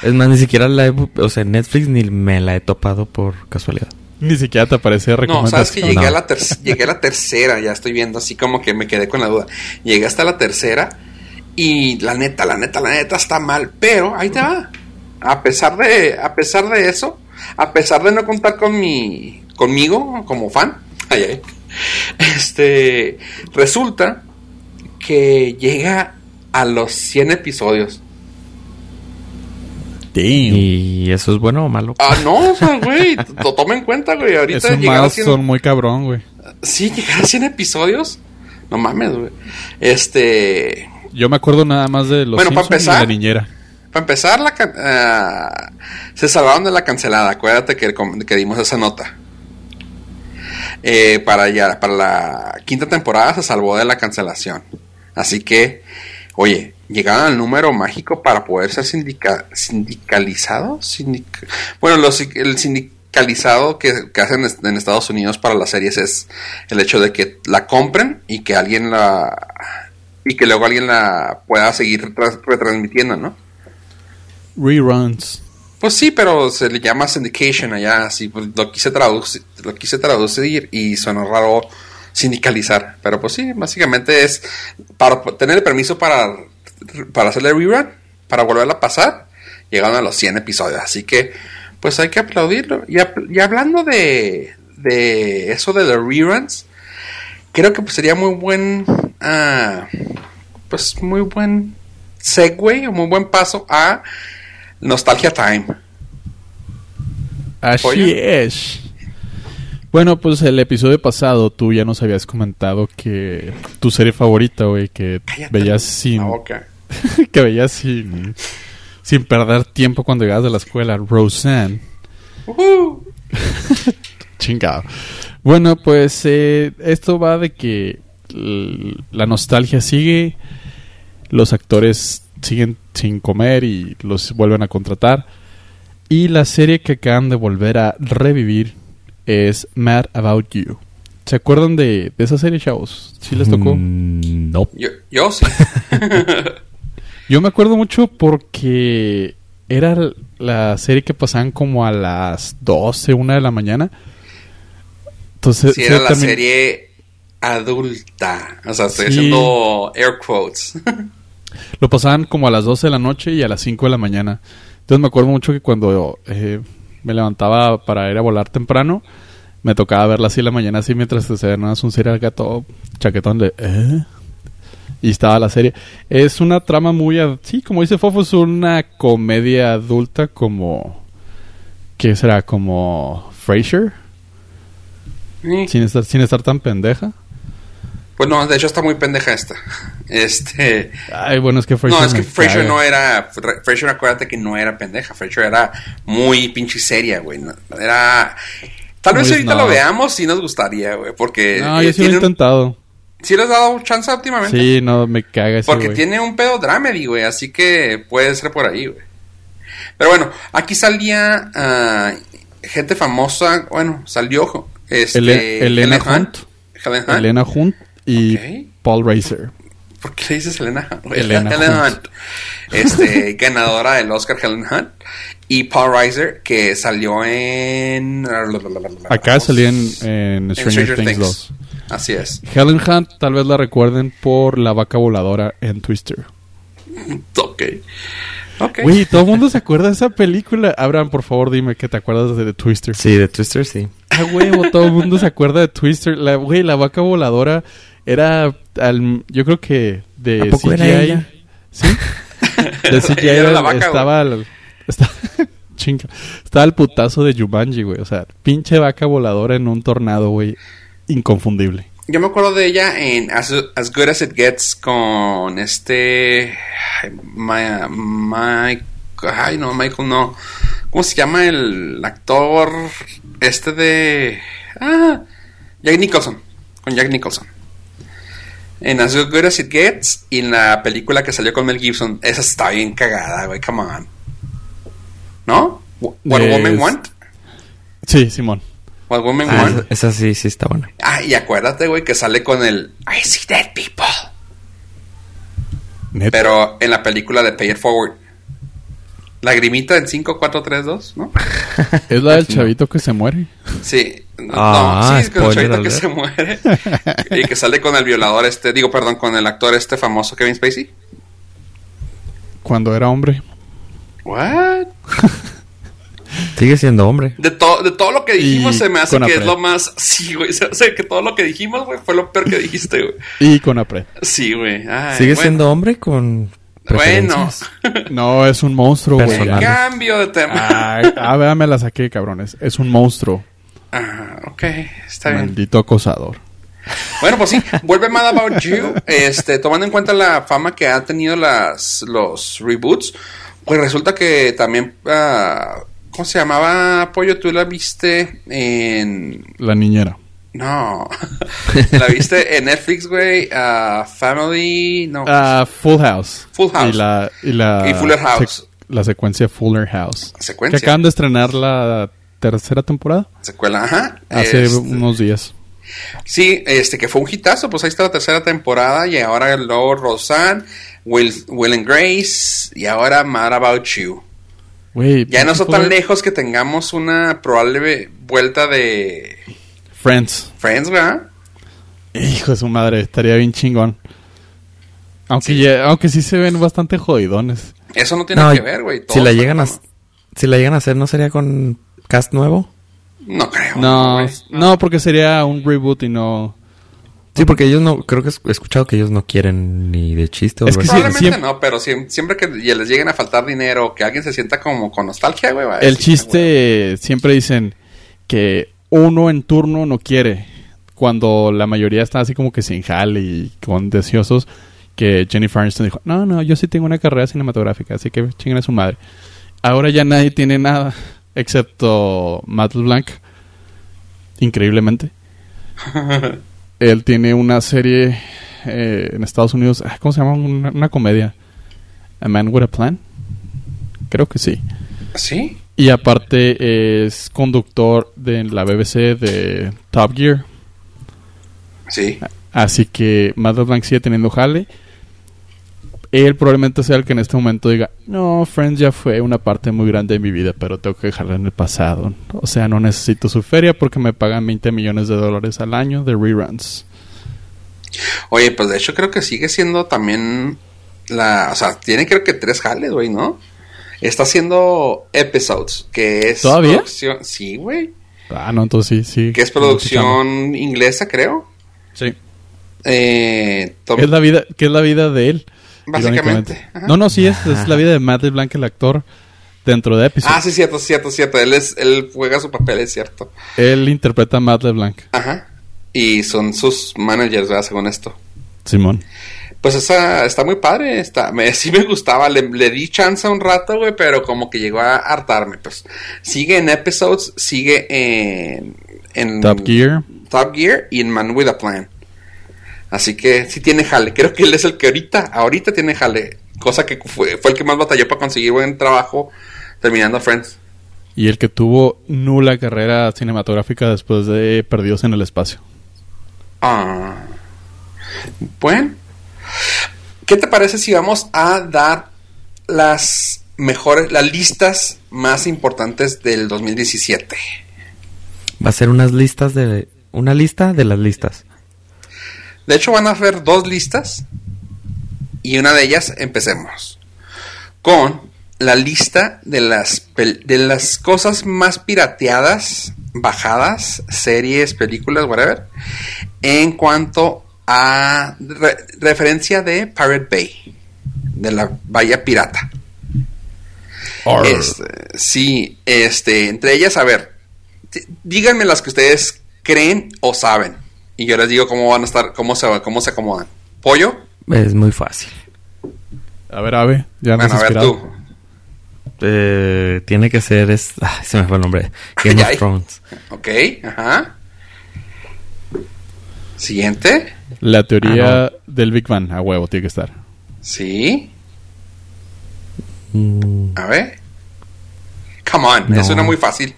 es más, ni siquiera la he, o sea, Netflix ni me la he topado por casualidad. Ni siquiera te aparece recomendación. No, sabes que llegué, A la llegué a la tercera, ya estoy viendo así como que me quedé con la duda. Llegué hasta la tercera y la neta, la neta, la neta está mal, pero ahí te va. A pesar de, a pesar de eso, a pesar de no contar con mi, conmigo como fan, este, resulta que llega a los 100 episodios. ¿Y eso es bueno o malo? Ah, no, o sea, (laughs) güey, lo toma en cuenta, güey. Ahorita llegar a 100... son muy cabrón, güey. Sí, llegar a 100 episodios. No mames, güey. Este. Yo me acuerdo nada más de los bueno, para empezar, la niñera. Para empezar, la uh, se salvaron de la cancelada. Acuérdate que, que dimos esa nota. Eh, para, ya, para la quinta temporada se salvó de la cancelación. Así que, oye, llegaron al número mágico para poder ser sindicalizado. bueno, los, el sindicalizado que, hacen en Estados Unidos para las series es el hecho de que la compren y que alguien la y que luego alguien la pueda seguir retransmitiendo, ¿no? Reruns. Pues sí, pero se le llama syndication allá, así pues lo quise traducir, lo quise traducir y suena raro sindicalizar, pero pues sí, básicamente es para tener el permiso para para hacerle rerun, para volverla a pasar, llegando a los 100 episodios, así que pues hay que aplaudirlo. Y, y hablando de, de eso de los reruns, creo que pues sería muy buen uh, pues muy buen segue o muy buen paso a Nostalgia Time. Así es. Bueno, pues el episodio pasado tú ya nos habías comentado que tu serie favorita, güey, que veías sin... (laughs) que veías sin... Sin perder tiempo cuando llegabas de la escuela, Roseanne. (laughs) Chingado. Bueno, pues eh, esto va de que la nostalgia sigue, los actores siguen sin comer y los vuelven a contratar. Y la serie que acaban de volver a revivir es Mad About You. ¿Se acuerdan de, esa serie, chavos? ¿Sí les tocó? Mm, no. Yo, sí. (laughs) yo me acuerdo mucho porque era la serie que pasaban como a las 12, 1 de la mañana. Entonces, sí, era la serie adulta. O sea, estoy haciendo air quotes. (laughs) Lo pasaban como a las 12 de la noche y a las 5 de la mañana. Entonces me acuerdo mucho que cuando eh, me levantaba para ir a volar temprano, me tocaba verla así la mañana, así mientras se veía un serial gato chaquetón de... ¿eh? Y estaba la serie. Es una trama muy... Sí, como dice Fofo, es una comedia adulta como... ¿Qué será? Como Frasier. Sin, estar, sin estar tan pendeja. Pues no, de hecho está muy pendeja esta. (laughs) Este. Ay, bueno, es que Frasier. No, es que Frasier no era. Frasier, acuérdate que no era pendeja. Frasier era muy pinche seria, güey. era. Tal vez ahorita lo veamos y nos gustaría, güey. Porque. No, yo sí lo he intentado. ¿Sí le has dado chance últimamente? Sí, no, me caga ese, Porque tiene un pedo dramedy, güey. Así que puede ser por ahí, güey. Pero bueno, aquí salía uh, gente famosa. Bueno, salió. Este, Elena Hunt. Elena Hunt y Paul Racer. ¿Por qué dices Helena Hunt? (laughs) Helena, Hunt. Este, (laughs) ganadora del Oscar Helen Hunt. Y Paul Reiser, que salió en... Acá salió en, Stranger, Things, 2. Así es. Helen Hunt tal vez la recuerden por la vaca voladora en Twister. (laughs) ok. Okay. Güey, todo el mundo se acuerda de esa película. Abraham, por favor, dime que te acuerdas de The Twister. Sí, de Twister, sí. Ah, huevo, todo el mundo se acuerda de Twister. La, güey, la vaca voladora era, al, yo creo que de ¿A CGI. Era ella? ¿Sí? De (laughs) CGI era la vaca, estaba, al, estaba, (laughs) chinga, estaba el putazo de Jumanji, güey. O sea, pinche vaca voladora en un tornado, güey. Inconfundible. Yo me acuerdo de ella en As, Good As It Gets con este... Mike... Ay, no, Michael no. ¿Cómo se llama el actor este de... Ah, Jack Nicholson. Con Jack Nicholson en As Good As It Gets y en la película que salió con Mel Gibson. Esa está bien cagada, güey, come on. ¿No? What Woman Want. Sí, Simón. What Woman ah, Want. Esa sí, sí está buena. Ah, y acuérdate, güey, que sale con el I See Dead People. Pero en la película de Pay It Forward. Lagrimita en 5, 4, 3, 2, ¿no? (laughs) es la del chavito que se muere. Sí. Ah, no, sí, con el chavito que se muere. (laughs) y que sale con el violador este, digo, perdón, con el actor este famoso Kevin Spacey. Cuando era hombre. What? (laughs) Sigue siendo hombre. De, todo de todo lo que dijimos se me hace que es lo más... Sí, güey. O sea, que todo lo que dijimos, güey, fue lo peor que dijiste, güey. Y con apre. Sí, güey. Sigue siendo hombre con... Bueno. no, es un monstruo, güey. Cambio de tema. ah, vea, me la saqué, cabrones. Es un monstruo. Ah, ok. Está bien. Maldito acosador. Bueno, pues sí, vuelve Mad About You, este, tomando en cuenta la fama que han tenido las, los reboots, pues resulta que también uh, ¿Cómo se llamaba Pollo? ¿Tú la viste en. La niñera. No. (laughs) la viste en Netflix, güey. Uh, Family. No. Uh, Full House. Full House. Y la. Y, la y Fuller House. la secuencia Fuller House. Secuencia. Que acaban de estrenar la tercera temporada. Secuela, ajá. Hace este, unos días. Sí, este que fue un hitazo, pues ahí está la tercera temporada y ahora luego Roseanne, Will, Will and Grace y ahora Mad About You ya no son tan lejos que tengamos una probable vuelta de Friends. Friends, ¿verdad? Hijo de su madre, estaría bien chingón. Aunque, sí. aunque sí se ven bastante jodidones. Eso no tiene que ver, güey. Si la llegan a si la llegan a hacer, ¿no sería con cast nuevo? No creo. No, no, porque sería un reboot y no Sí, porque ellos no, creo que he escuchado que ellos no quieren ni de chiste. es que probablemente no, pero siempre, que les lleguen a faltar dinero, que alguien se sienta como con nostalgia, güey. El chiste, siempre dicen que uno en turno no quiere. Cuando la mayoría está así como que sin jale y con deseosos, que Jennifer Aniston dijo, no, no, yo sí tengo una carrera cinematográfica, así que chinguen a su madre. Ahora ya nadie tiene nada, excepto Matt Blanc, increíblemente. (laughs) Él tiene una serie eh, en Estados Unidos, ah, ¿cómo se llama? Una, comedia. A Man with a Plan. Creo que sí. ¿Sí? Y aparte es conductor de la BBC de Top Gear. Sí. Así que Matt Blanc sigue teniendo jale. Él probablemente sea el que en este momento diga, no, Friends ya fue una parte muy grande de mi vida, pero tengo que dejarla en el pasado. O sea, no necesito su feria porque me pagan 20 millones de dólares al año de reruns. Oye, pues de hecho creo que sigue siendo también la... O sea, tiene creo que tres jales, güey, ¿no? Está haciendo episodes, que es... ¿Todavía? Sí, güey. Ah, no, entonces sí, sí. Que es producción inglesa, creo. Sí. Eh, ¿Qué, es la vida, ¿Qué es la vida de él? Básicamente. No, no, sí, es, es la vida de Matt LeBlanc, el actor, dentro de Episode. Ah, sí, cierto, cierto, cierto. Él, es, él juega su papel, es cierto. Él interpreta a Matt LeBlanc. Ajá. Y son sus managers, ¿verdad? Según esto. Simón. Pues esa está muy padre, está, me, (laughs) sí me gustaba, le, di chance un rato, güey, pero como que llegó a hartarme, pues. Sigue en episodes, sigue en, en Top Gear. Top Gear y en Man with a Plan. Así que sí tiene jale. (laughs) Creo que él es el que ahorita, ahorita tiene jale. Cosa que fue, fue el que más batalló para conseguir buen trabajo terminando Friends. Y el que tuvo nula carrera cinematográfica después de Perdidos en el Espacio. Ah. Bueno. ¿Qué te parece si vamos a dar las mejores, las listas más importantes del 2017? Va a ser unas listas de... Una lista de las listas. De hecho, van a haber dos listas. Y una de ellas, empecemos. Con la lista de las, de las cosas más pirateadas, bajadas, series, películas, whatever. En cuanto a referencia de Pirate Bay. De la Bahía Pirata. Este, sí, este, entre ellas, a ver, díganme las que ustedes creen o saben. Y yo les digo cómo van a estar, cómo se, cómo se acomodan. ¿Pollo? Es muy fácil. A ver, Ave, ya bueno, a ver tú. Eh, tiene que ser... Es... se me fue el nombre. (laughs) Game of Thrones. Ok, ajá. Siguiente. La teoría ah, del Big Bang, a huevo, tiene que estar. Sí. Mm. A ver. Come on, es una muy fácil.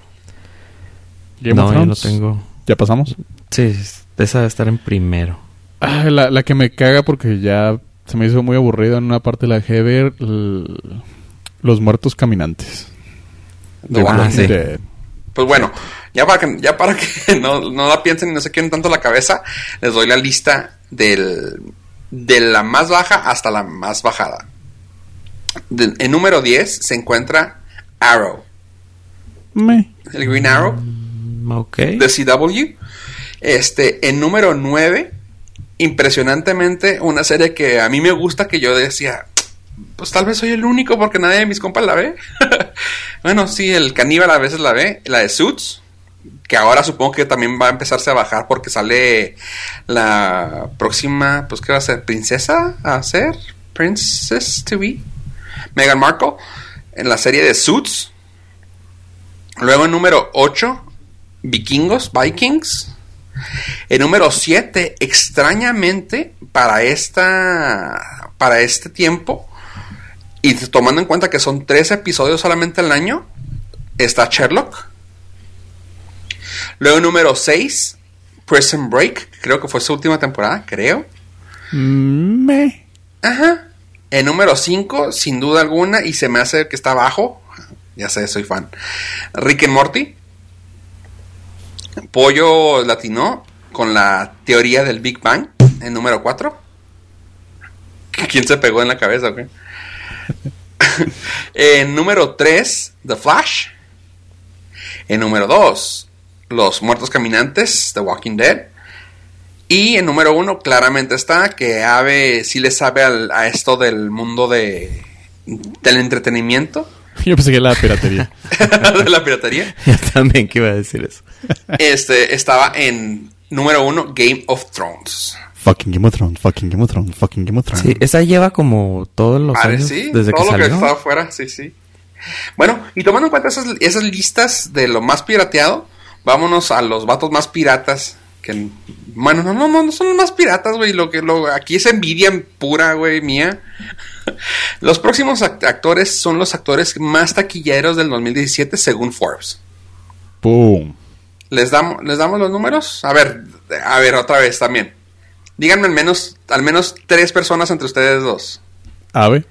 Game no, of Thrones. yo no tengo. ¿Ya pasamos? Sí, esa debe estar en primero. Ah, la, la, que me caga porque ya se me hizo muy aburrido en una parte de la ver Los Muertos Caminantes. Ah, pues bueno, ya para que, ya para que (laughs) no, no la piensen y no se queden tanto la cabeza, les doy la lista del, de la más baja hasta la más bajada. en número 10 se encuentra Arrow. El Green Arrow. Mm. De CW. Este, en número 9, impresionantemente, una serie que a mí me gusta, que yo decía, pues tal vez soy el único porque nadie de mis compas la ve. (laughs) bueno, sí, el caníbal a veces la ve, la de Suits, que ahora supongo que también va a empezarse a bajar porque sale la próxima, pues ¿qué va a ser? ¿Princesa a ser? ¿Princess to be? Meghan Markle, en la serie de Suits. Luego en número 8, Vikingos, Vikings. En número 7, extrañamente, para esta. para este tiempo, y tomando en cuenta que son tres episodios solamente al año, está Sherlock. Luego número 6, Prison Break, creo que fue su última temporada, creo. Me. Ajá. En número 5, sin duda alguna, y se me hace que está abajo, ya sé, soy fan. Rick and Morty. Pollo Latino con la teoría del Big Bang en número 4. (laughs) ¿Quién se pegó en la cabeza o (laughs) en número 3, The Flash. En número 2, Los Muertos Caminantes, The Walking Dead. Y en número 1, claramente está que Ave sí le sabe a esto del mundo de, del entretenimiento. (laughs) Yo pensé que era la piratería. (laughs) ¿De la piratería? (laughs) Yo también que iba a decir eso. Este, estaba en número 1, Game of Thrones. Fucking Game of Thrones, fucking Game of Thrones, fucking Game of Thrones. Sí, esa lleva como todos los años sí, desde todo que lo salió. que estaba afuera, sí, sí. Bueno, y tomando en cuenta esas, esas listas de lo más pirateado, vámonos a los vatos más piratas. Que, bueno, no, no, no, no son los más piratas, güey. Lo que lo, aquí es envidia pura, güey, mía. (laughs) los próximos act- actores son los actores más taquilleros del 2017 según Forbes. Boom. ¿Les damos, ¿Les damos los números? A ver, a ver, otra vez también. Díganme al menos, al menos tres personas entre ustedes dos. Ave.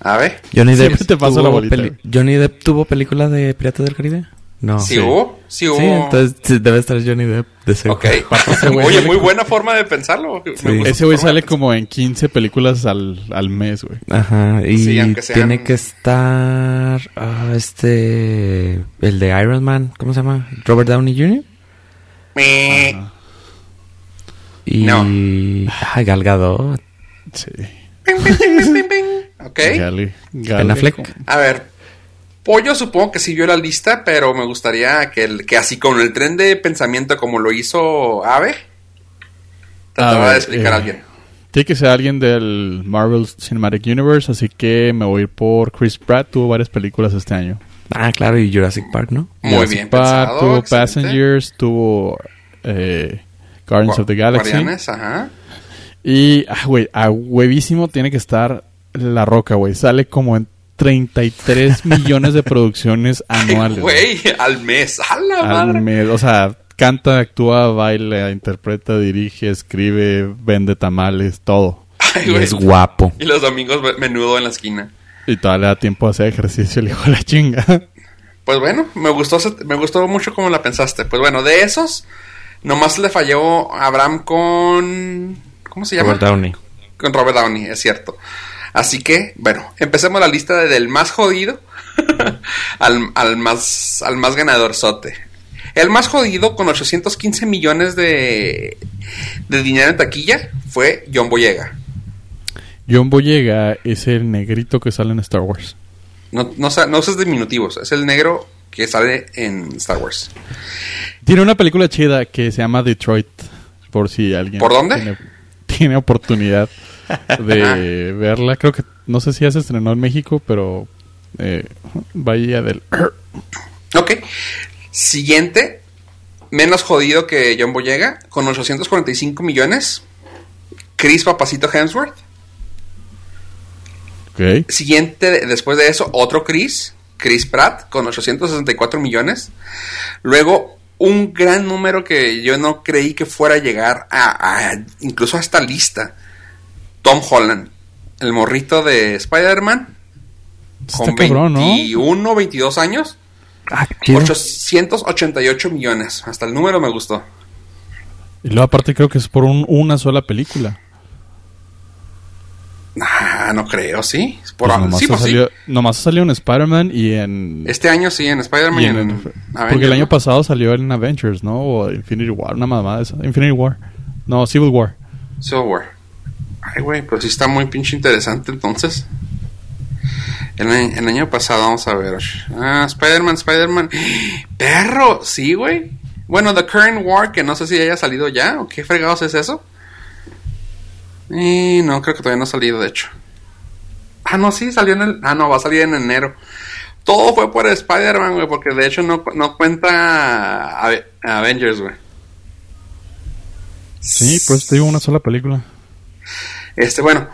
A ver. Johnny Depp, te paso la bolita. Johnny Depp tuvo película de Piratas del Caribe. No. ¿Sí, hubo? Sí hubo. Sí, entonces sí, debe estar Johnny Depp de seguro. Ok. (laughs) ese güey Oye, muy buena forma de pensarlo. Me Sí. Ese güey sale como en 15 películas al, al mes, güey. Ajá, y Sí, sean- tiene que estar ah, este el de Iron Man, ¿cómo se llama? Robert Downey Jr. Ajá. y No. ah, Gal Gadot. Sí. Ping, ping, ping. Ok. Affleck. A ver. Pollo supongo que sí vio la lista, pero me gustaría que, el- que así con el tren de pensamiento como lo hizo Ave, trataba ver, de explicar eh, a alguien. Tiene que ser alguien del Marvel Cinematic Universe, así que me voy a ir por Chris Pratt. Tuvo varias películas este año. Ah, claro, y Jurassic Park, ¿no? Muy Jurassic bien Park, pensado, Tuvo excelente. Passengers, tuvo eh, Guardians of the Galaxy. Guardianes, ajá. Y, ah, güey, a huevísimo tiene que estar La Roca, güey. Sale como en 33 millones de producciones (laughs) anuales. Güey, al mes. A la Al madre. mes. O sea, canta, actúa, baila, interpreta, dirige, escribe, vende tamales, todo. Ay, Y güey. es guapo. Y los domingos menudo en la esquina. Y todavía le da tiempo a hacer ejercicio, el hijo de la chinga. Pues bueno, me gustó, me gustó mucho como la pensaste. Pues bueno, de esos, nomás le falló a Abraham con... ¿Cómo se llama? Robert Downey. Con Robert Downey, es cierto. Así que, bueno, empecemos la lista de- del más jodido (laughs) al, al más, al más ganador sote. El más jodido, con 815 millones de, de dinero en taquilla, fue John Boyega. John Boyega es el negrito que sale en Star Wars. No, no, sa- no uses diminutivos, es el negro que sale en Star Wars. Tiene una película chida que se llama Detroit, por si alguien... ¿Por dónde? Tiene, tiene oportunidad de (laughs) verla. Creo que... No sé si ya se estrenó en México, pero... Eh, Bahía del... (clears throat) Ok. Siguiente, menos jodido que John Boyega, con 845 millones. Chris Papacito Hemsworth. Ok. Siguiente, de- después de eso, otro Chris, Chris Pratt, con 864 millones. Luego, un gran número que yo no creí que fuera a llegar a, a- incluso a esta lista. Tom Holland, el morrito de Spider-Man, con cabrón, ¿no? 21, 22 años. 888 ah, millones. Hasta el número me gustó. Y luego aparte creo que es por una sola película. Ah, no creo, sí. Por pues nomás, sí, pues sí. nomás salió en Spider-Man y en... Este año sí, en Spider-Man y, en, Porque el año pasado salió en Avengers, ¿no? O Infinity War, una mamada esa. Infinity War. No, Civil War. Civil War. Ay, güey, pues sí está muy pinche interesante entonces. El, el año pasado, vamos a ver. Ah, Spider-Man, Spider-Man. (gasps) ¡Perro! Sí, güey. Bueno, The Current War, que no sé si haya salido ya, o qué fregados es eso. Y no, creo que todavía no ha salido, de hecho. Ah, no, sí, salió en el... Ah, no, va a salir en enero. Todo fue por Spider-Man, güey, porque de hecho no, no cuenta Avengers, güey. Sí, pues te digo una sola película. Este, bueno,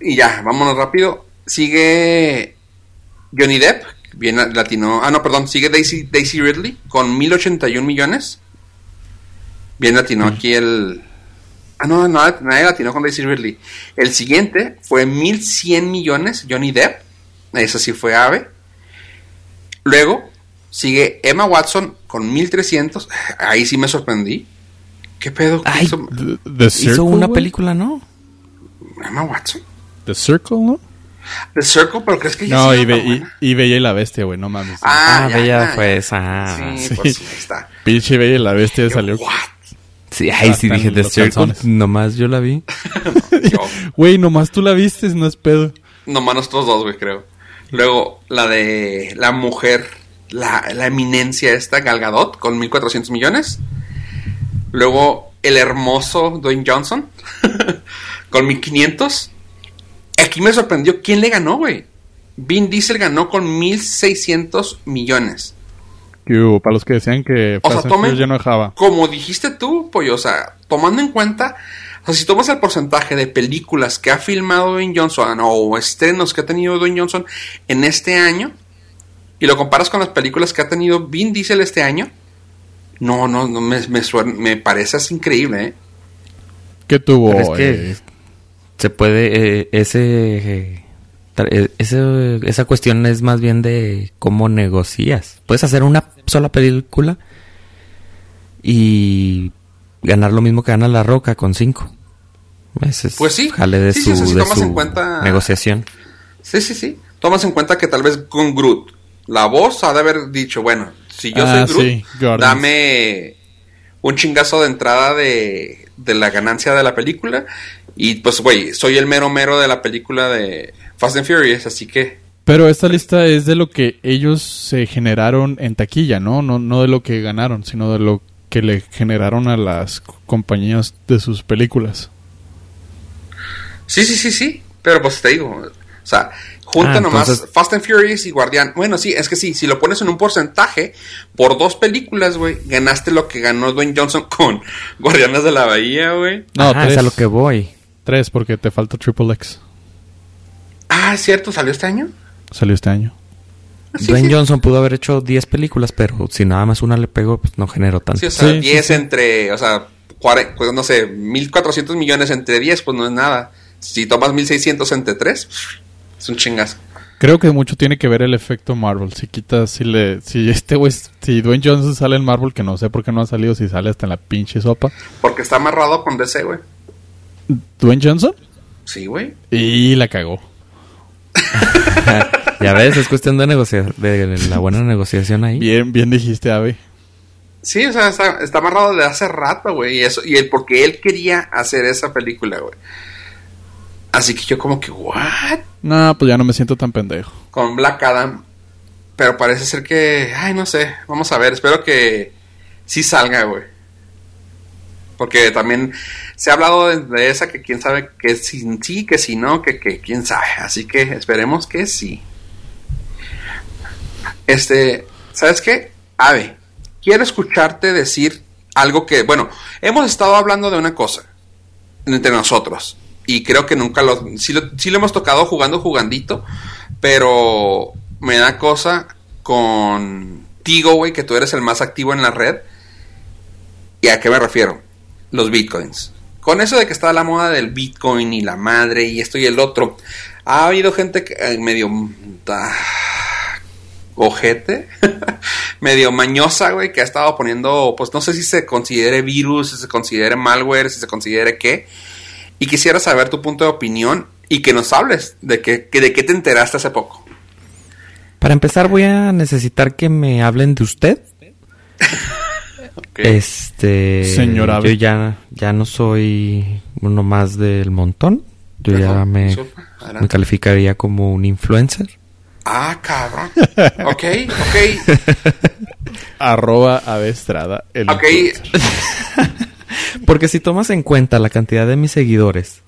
y ya, vámonos rápido. Sigue Johnny Depp, bien latino. Ah, no, perdón, sigue Daisy, Daisy Ridley con 1081 millones. Bien latino aquí el. Ah, no, no, nadie latino con Daisy Ridley. El siguiente fue 1100 millones, Johnny Depp. Eso sí fue ave. Luego sigue Emma Watson con 1300. Ahí sí me sorprendí. ¿Qué pedo? hizo, una película, ¿no? Emma Watson. The Circle, ¿no? The Circle, pero crees que ya No, y, y, Bella y la Bestia, güey, no mames. Ah, ah Bella fue esa. Sí, sí, pues ahí está. Pinche Bella y la Bestia salió. What? Sí, ahí sí dije The Circle. Nomás yo la vi. (laughs) Güey, nomás tú la viste, no es pedo. Nomás nosotros dos, güey, creo. Luego, la de la mujer, la, la eminencia esta, Galgadot, con 1400 millones. Luego, el hermoso Dwayne Johnson, (laughs) con 1500. Aquí me sorprendió quién le ganó, güey. Vin Diesel ganó con 1600 millones. Para los que decían que o sea, ya no dejaba. Como dijiste tú, pollo, o sea, tomando en cuenta, o sea, si tomas el porcentaje de películas que ha filmado Dwayne Johnson o estrenos que ha tenido Dwayne Johnson en este año y lo comparas con las películas que ha tenido Vin Diesel este año, no, no, no me, me, me parece así increíble, ¿eh? ¿Qué tuvo? es que eh, se puede, eh, ese, eh, ese, esa cuestión es más bien de cómo negocias. Puedes hacer una sola película y ganar lo mismo que gana La Roca con cinco. pues sí, jale de su, en cuenta, negociación. Sí, sí, sí. Tomas en cuenta que tal vez con Groot, la voz ha de haber dicho, bueno, si yo soy ah, Groot, dame un chingazo de entrada de, de la ganancia de la película y pues, güey, soy el mero mero de la película de Fast and Furious, así que... Pero esta lista es de lo que ellos se generaron en taquilla, ¿no? No, no de lo que ganaron, sino de lo que le generaron a las compañías de sus películas. Sí, sí, sí, sí. Pero pues te digo, o sea, junta ah, nomás Fast and Furious y Guardián. Bueno, sí, es que sí, si lo pones en un porcentaje, por dos películas, güey, ganaste lo que ganó Dwayne Johnson con (laughs) Guardianes de la Bahía, güey. No, es a lo que voy. Tres, porque te falta Triple X. Ah, cierto, ¿salió este año? Salió este año. Ah, Dwayne Johnson pudo haber hecho 10 películas, pero si nada más una le pegó, pues no generó tanto. Sí, o sea, 10 entre, o sea, pues, no sé, 1400 millones entre 10, pues no es nada. Si tomas 1600 entre 3, es un chingazo. Creo que mucho tiene que ver el efecto Marvel. Si quitas, si le, si este güey, si Dwayne Johnson sale en Marvel, que no sé por qué no ha salido, si sale hasta en la pinche sopa. Porque está amarrado con DC, güey. ¿Dwayne Johnson? Sí, güey. Y la cagó. (laughs) ya ves, es cuestión de negociar, de la buena negociación ahí. Bien, bien dijiste, Ave. Sí, o sea, está, amarrado de hace rato, güey. Y eso, y el porque él quería hacer esa película, güey. Así que yo como que, ¿what? No, pues ya no me siento tan pendejo. Con Black Adam. Pero parece ser que, ay, no sé. Vamos a ver, espero que sí salga, güey. Porque también se ha hablado de, esa que quién sabe que si sí, que si no, que, quién sabe. Así que esperemos que sí. Este, ¿sabes qué? Ave, quiero escucharte decir algo que, bueno, hemos estado hablando de una cosa entre nosotros. Y creo que nunca lo, sí lo, sí lo hemos tocado jugando jugandito, pero me da cosa con Tigo, güey, que tú eres el más activo en la red. ¿Y a qué me refiero? Los bitcoins. Con eso de que está la moda del bitcoin y la madre y esto y el otro, ha habido gente que eh, medio... Ah, ojete, (laughs) medio mañosa, güey, que ha estado poniendo, pues no sé si se considere virus, si se considere malware, si se considere qué. Y quisiera saber tu punto de opinión y que nos hables de, que, de qué te enteraste hace poco. Para empezar voy a necesitar que me hablen de usted. (laughs) Este, señora, yo ya, ya no soy uno más del montón. Yo ya me, me calificaría como un influencer. Ah, cabrón. (laughs) Ok, ok. (laughs) Arroba Avestrada. El ok. (laughs) Porque si tomas en cuenta la cantidad de mis seguidores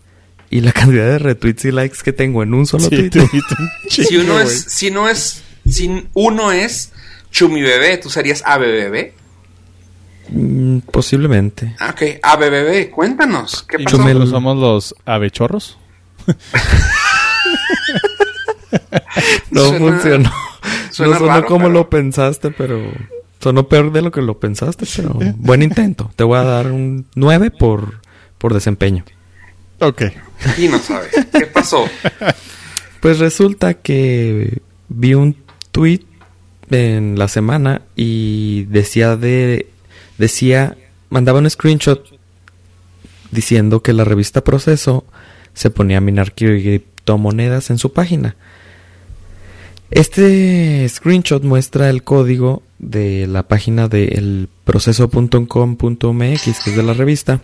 y la cantidad de retweets y likes que tengo en un solo tweet. si uno es, si no es, si uno es Chumi Bebé, ¿tú serías ABBB? Mm, posiblemente. Ah, ok, ABBB, cuéntanos. ¿Qué pasó? somos los abechorros? (laughs) no funcionó. no sonó como lo pensaste, pero sonó peor de lo que lo pensaste, pero buen intento. Te voy a dar un 9 por, por desempeño. Ok. Y no sabes. ¿Qué pasó? (laughs) Pues resulta que vi un tweet en la semana y decía de decía mandaba un screenshot diciendo que la revista Proceso se ponía a minar criptomonedas en su página. Este screenshot muestra el código de la página de elproceso.com.mx, que es de la revista,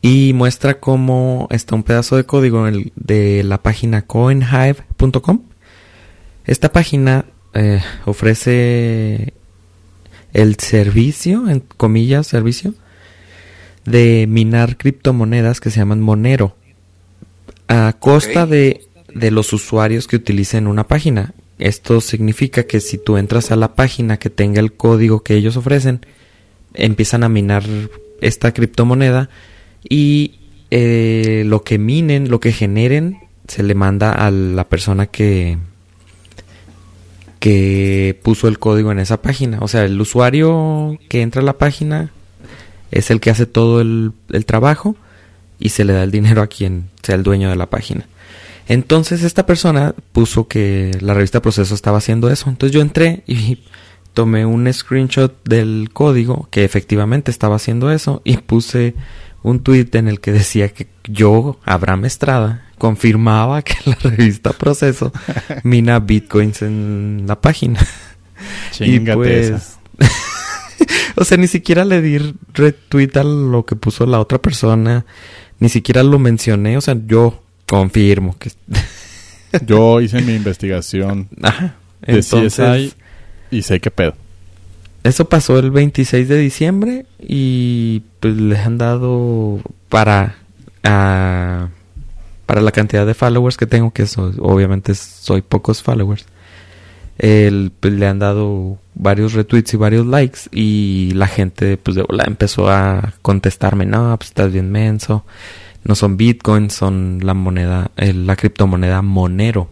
y muestra cómo está un pedazo de código de la página coinhive.com. Esta página eh, ofrece el servicio, en comillas, servicio, de minar criptomonedas que se llaman Monero, a costa de de los usuarios que utilicen una página. Esto significa que si tú entras a la página que tenga el código que ellos ofrecen, empiezan a minar esta criptomoneda y eh, lo que minen, lo que generen, se le manda a la persona que que puso el código en esa página. O sea, el usuario que entra a la página es el que hace todo el, trabajo y se le da el dinero a quien sea el dueño de la página. Entonces esta persona puso que la revista Proceso estaba haciendo eso. Entonces yo entré y (laughs) tomé un screenshot del código que efectivamente estaba haciendo eso y puse un tweet en el que decía que yo, Abraham Estrada, confirmaba que la revista Proceso (laughs) mina bitcoins en la página. y pues, (laughs) o sea, ni siquiera le di retweet a lo que puso la otra persona, ni siquiera lo mencioné, o sea, yo Confirmo que... (laughs) Yo hice mi investigación Ajá. de CSI y sé qué pedo. Eso pasó el 26 de diciembre y pues les han dado para para la cantidad de followers que tengo que obviamente soy pocos followers. El, pues, le han dado varios retweets y varios likes y la gente pues de empezó a contestarme, "No, pues estás bien menso." no son bitcoins, son la moneda, la criptomoneda Monero.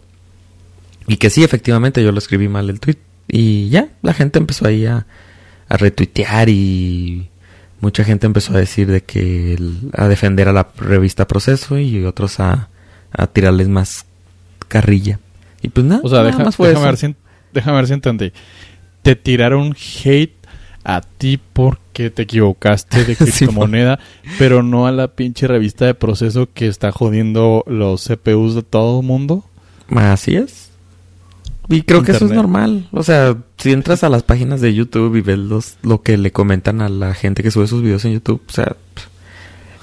Y que sí, efectivamente, yo lo escribí mal el tweet. Y ya, la gente empezó ahí a, retuitear y mucha gente empezó a decir de que a defender a la revista Proceso y otros a, a tirarles más carrilla. Y pues nada, o sea, déjame, Ver si, déjame ver si entendí. Te tiraron hate a ti porque te equivocaste de (laughs) criptomoneda, (laughs) pero no a la pinche revista de proceso que está jodiendo los CPUs de todo el mundo. Así es. Y creo que eso es normal. O sea, si entras a las páginas de YouTube y ves los, lo que le comentan a la gente que sube sus videos en YouTube, o sea,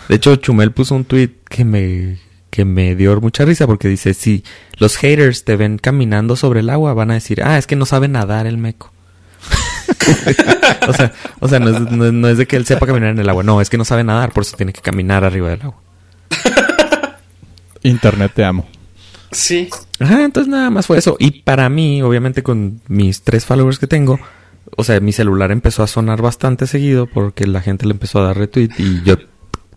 de hecho Chumel puso un tweet que me que me dio mucha risa porque dice, si los haters te ven caminando sobre el agua, van a decir, ah, es que no sabe nadar el meco. (laughs) o sea, o sea no, es, de que él sepa caminar en el agua. No, es que no sabe nadar, por eso tiene que caminar arriba del agua. Internet te amo. Sí. Ajá, entonces nada más fue eso. Y para mí, obviamente con mis tres followers que tengo, o sea, mi celular empezó a sonar bastante seguido porque la gente le empezó a dar retweet y yo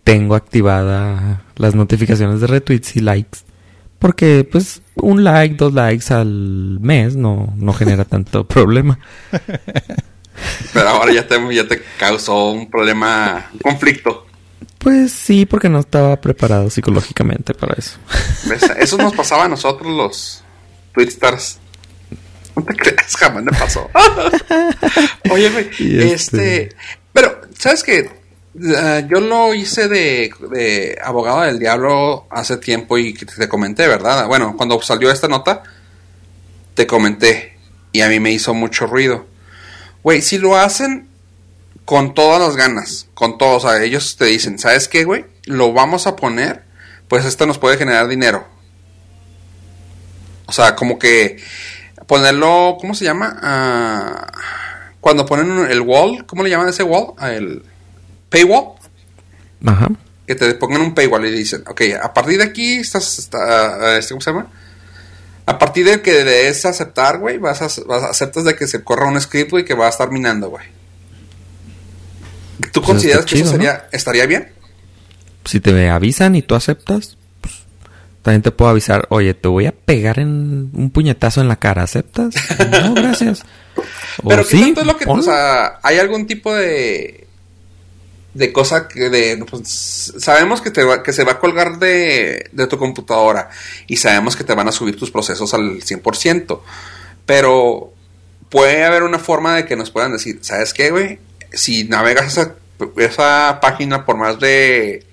tengo activada las notificaciones de retweets y likes. Porque, pues, un like, dos likes al mes no, no genera tanto (laughs) problema. Pero ahora ya te, ya te causó un problema, un conflicto. Pues sí, porque no estaba preparado psicológicamente para eso. Eso nos pasaba a nosotros los Twitstars. No te creas, jamás me pasó. (laughs) Oye, este... este... Pero, ¿sabes qué? Ah, yo lo hice de, abogado del diablo hace tiempo y te comenté, ¿verdad? Bueno, cuando salió esta nota, te comenté y a mí me hizo mucho ruido. Güey, si lo hacen con todas las ganas, con todos, o sea, ellos te dicen, ¿sabes qué, güey? Lo vamos a poner, pues esto nos puede generar dinero. O sea, como que ponerlo, ¿cómo se llama? Ah, cuando ponen el wall, ¿cómo le llaman ese wall? El paywall. Ajá. Que te pongan un paywall y dicen, ok, a partir de aquí estás, está, este, ¿cómo se llama? A partir de que debes aceptar, güey, vas a, vas aceptas de que se corra un script, y que va a estar minando, güey. ¿Tú pues consideras que eso sería, estaría bien? Si te avisan y tú aceptas, pues, también te puedo avisar, oye, te voy a pegar en un puñetazo en la cara, ¿aceptas? (laughs) no, gracias. Pero ¿qué tanto es lo que, o sea, hay algún tipo de de cosa que de pues, sabemos que te que se va a colgar de, de tu computadora y sabemos que te van a subir tus procesos al 100%, pero puede haber una forma de que nos puedan decir, ¿sabes qué, güey? Si navegas esa, esa página por más de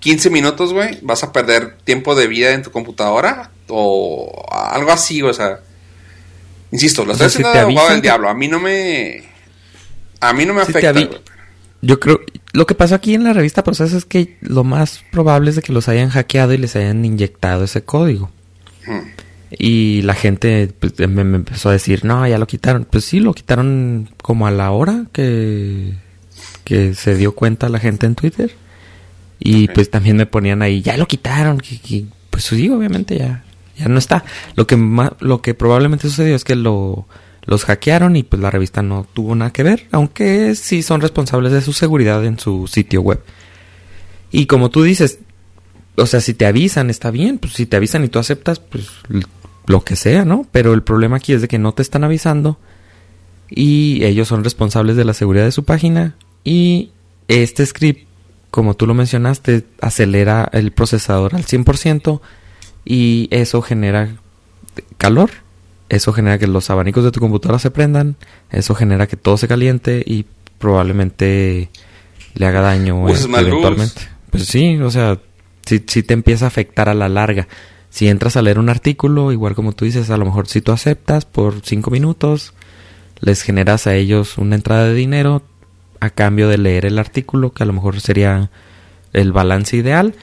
15 minutos, güey, vas a perder tiempo de vida en tu computadora o algo así, o sea, insisto, lo estoy haciendo del diablo, a mí no me a mí no me afecta. Yo creo, lo que pasó aquí en la revista Proceso es que lo más probable es de que los hayan hackeado y les hayan inyectado ese código. Hmm. Y la gente pues, me, empezó a decir, no, ya lo quitaron. Pues sí, lo quitaron como a la hora que, que se dio cuenta la gente en Twitter. Y pues también me ponían ahí, ya lo quitaron. pues sí, obviamente ya, ya no está. Lo que, lo que probablemente sucedió es que lo los hackearon y pues la revista no tuvo nada que ver, aunque sí son responsables de su seguridad en su sitio web. Y como tú dices, o sea, si te avisan está bien, pues si te avisan y tú aceptas, pues lo que sea, ¿no? Pero el problema aquí es de que no te están avisando y ellos son responsables de la seguridad de su página y este script, como tú lo mencionaste, acelera el procesador al 100% y eso genera calor eso genera que los abanicos de tu computadora se prendan, eso genera que todo se caliente y probablemente le haga daño pues eventualmente. Pues sí, o sea, si, si te empieza a afectar a la larga. Si entras a leer un artículo, igual como tú dices, a lo mejor si tú aceptas por cinco minutos, les generas a ellos una entrada de dinero a cambio de leer el artículo, que a lo mejor sería el balance ideal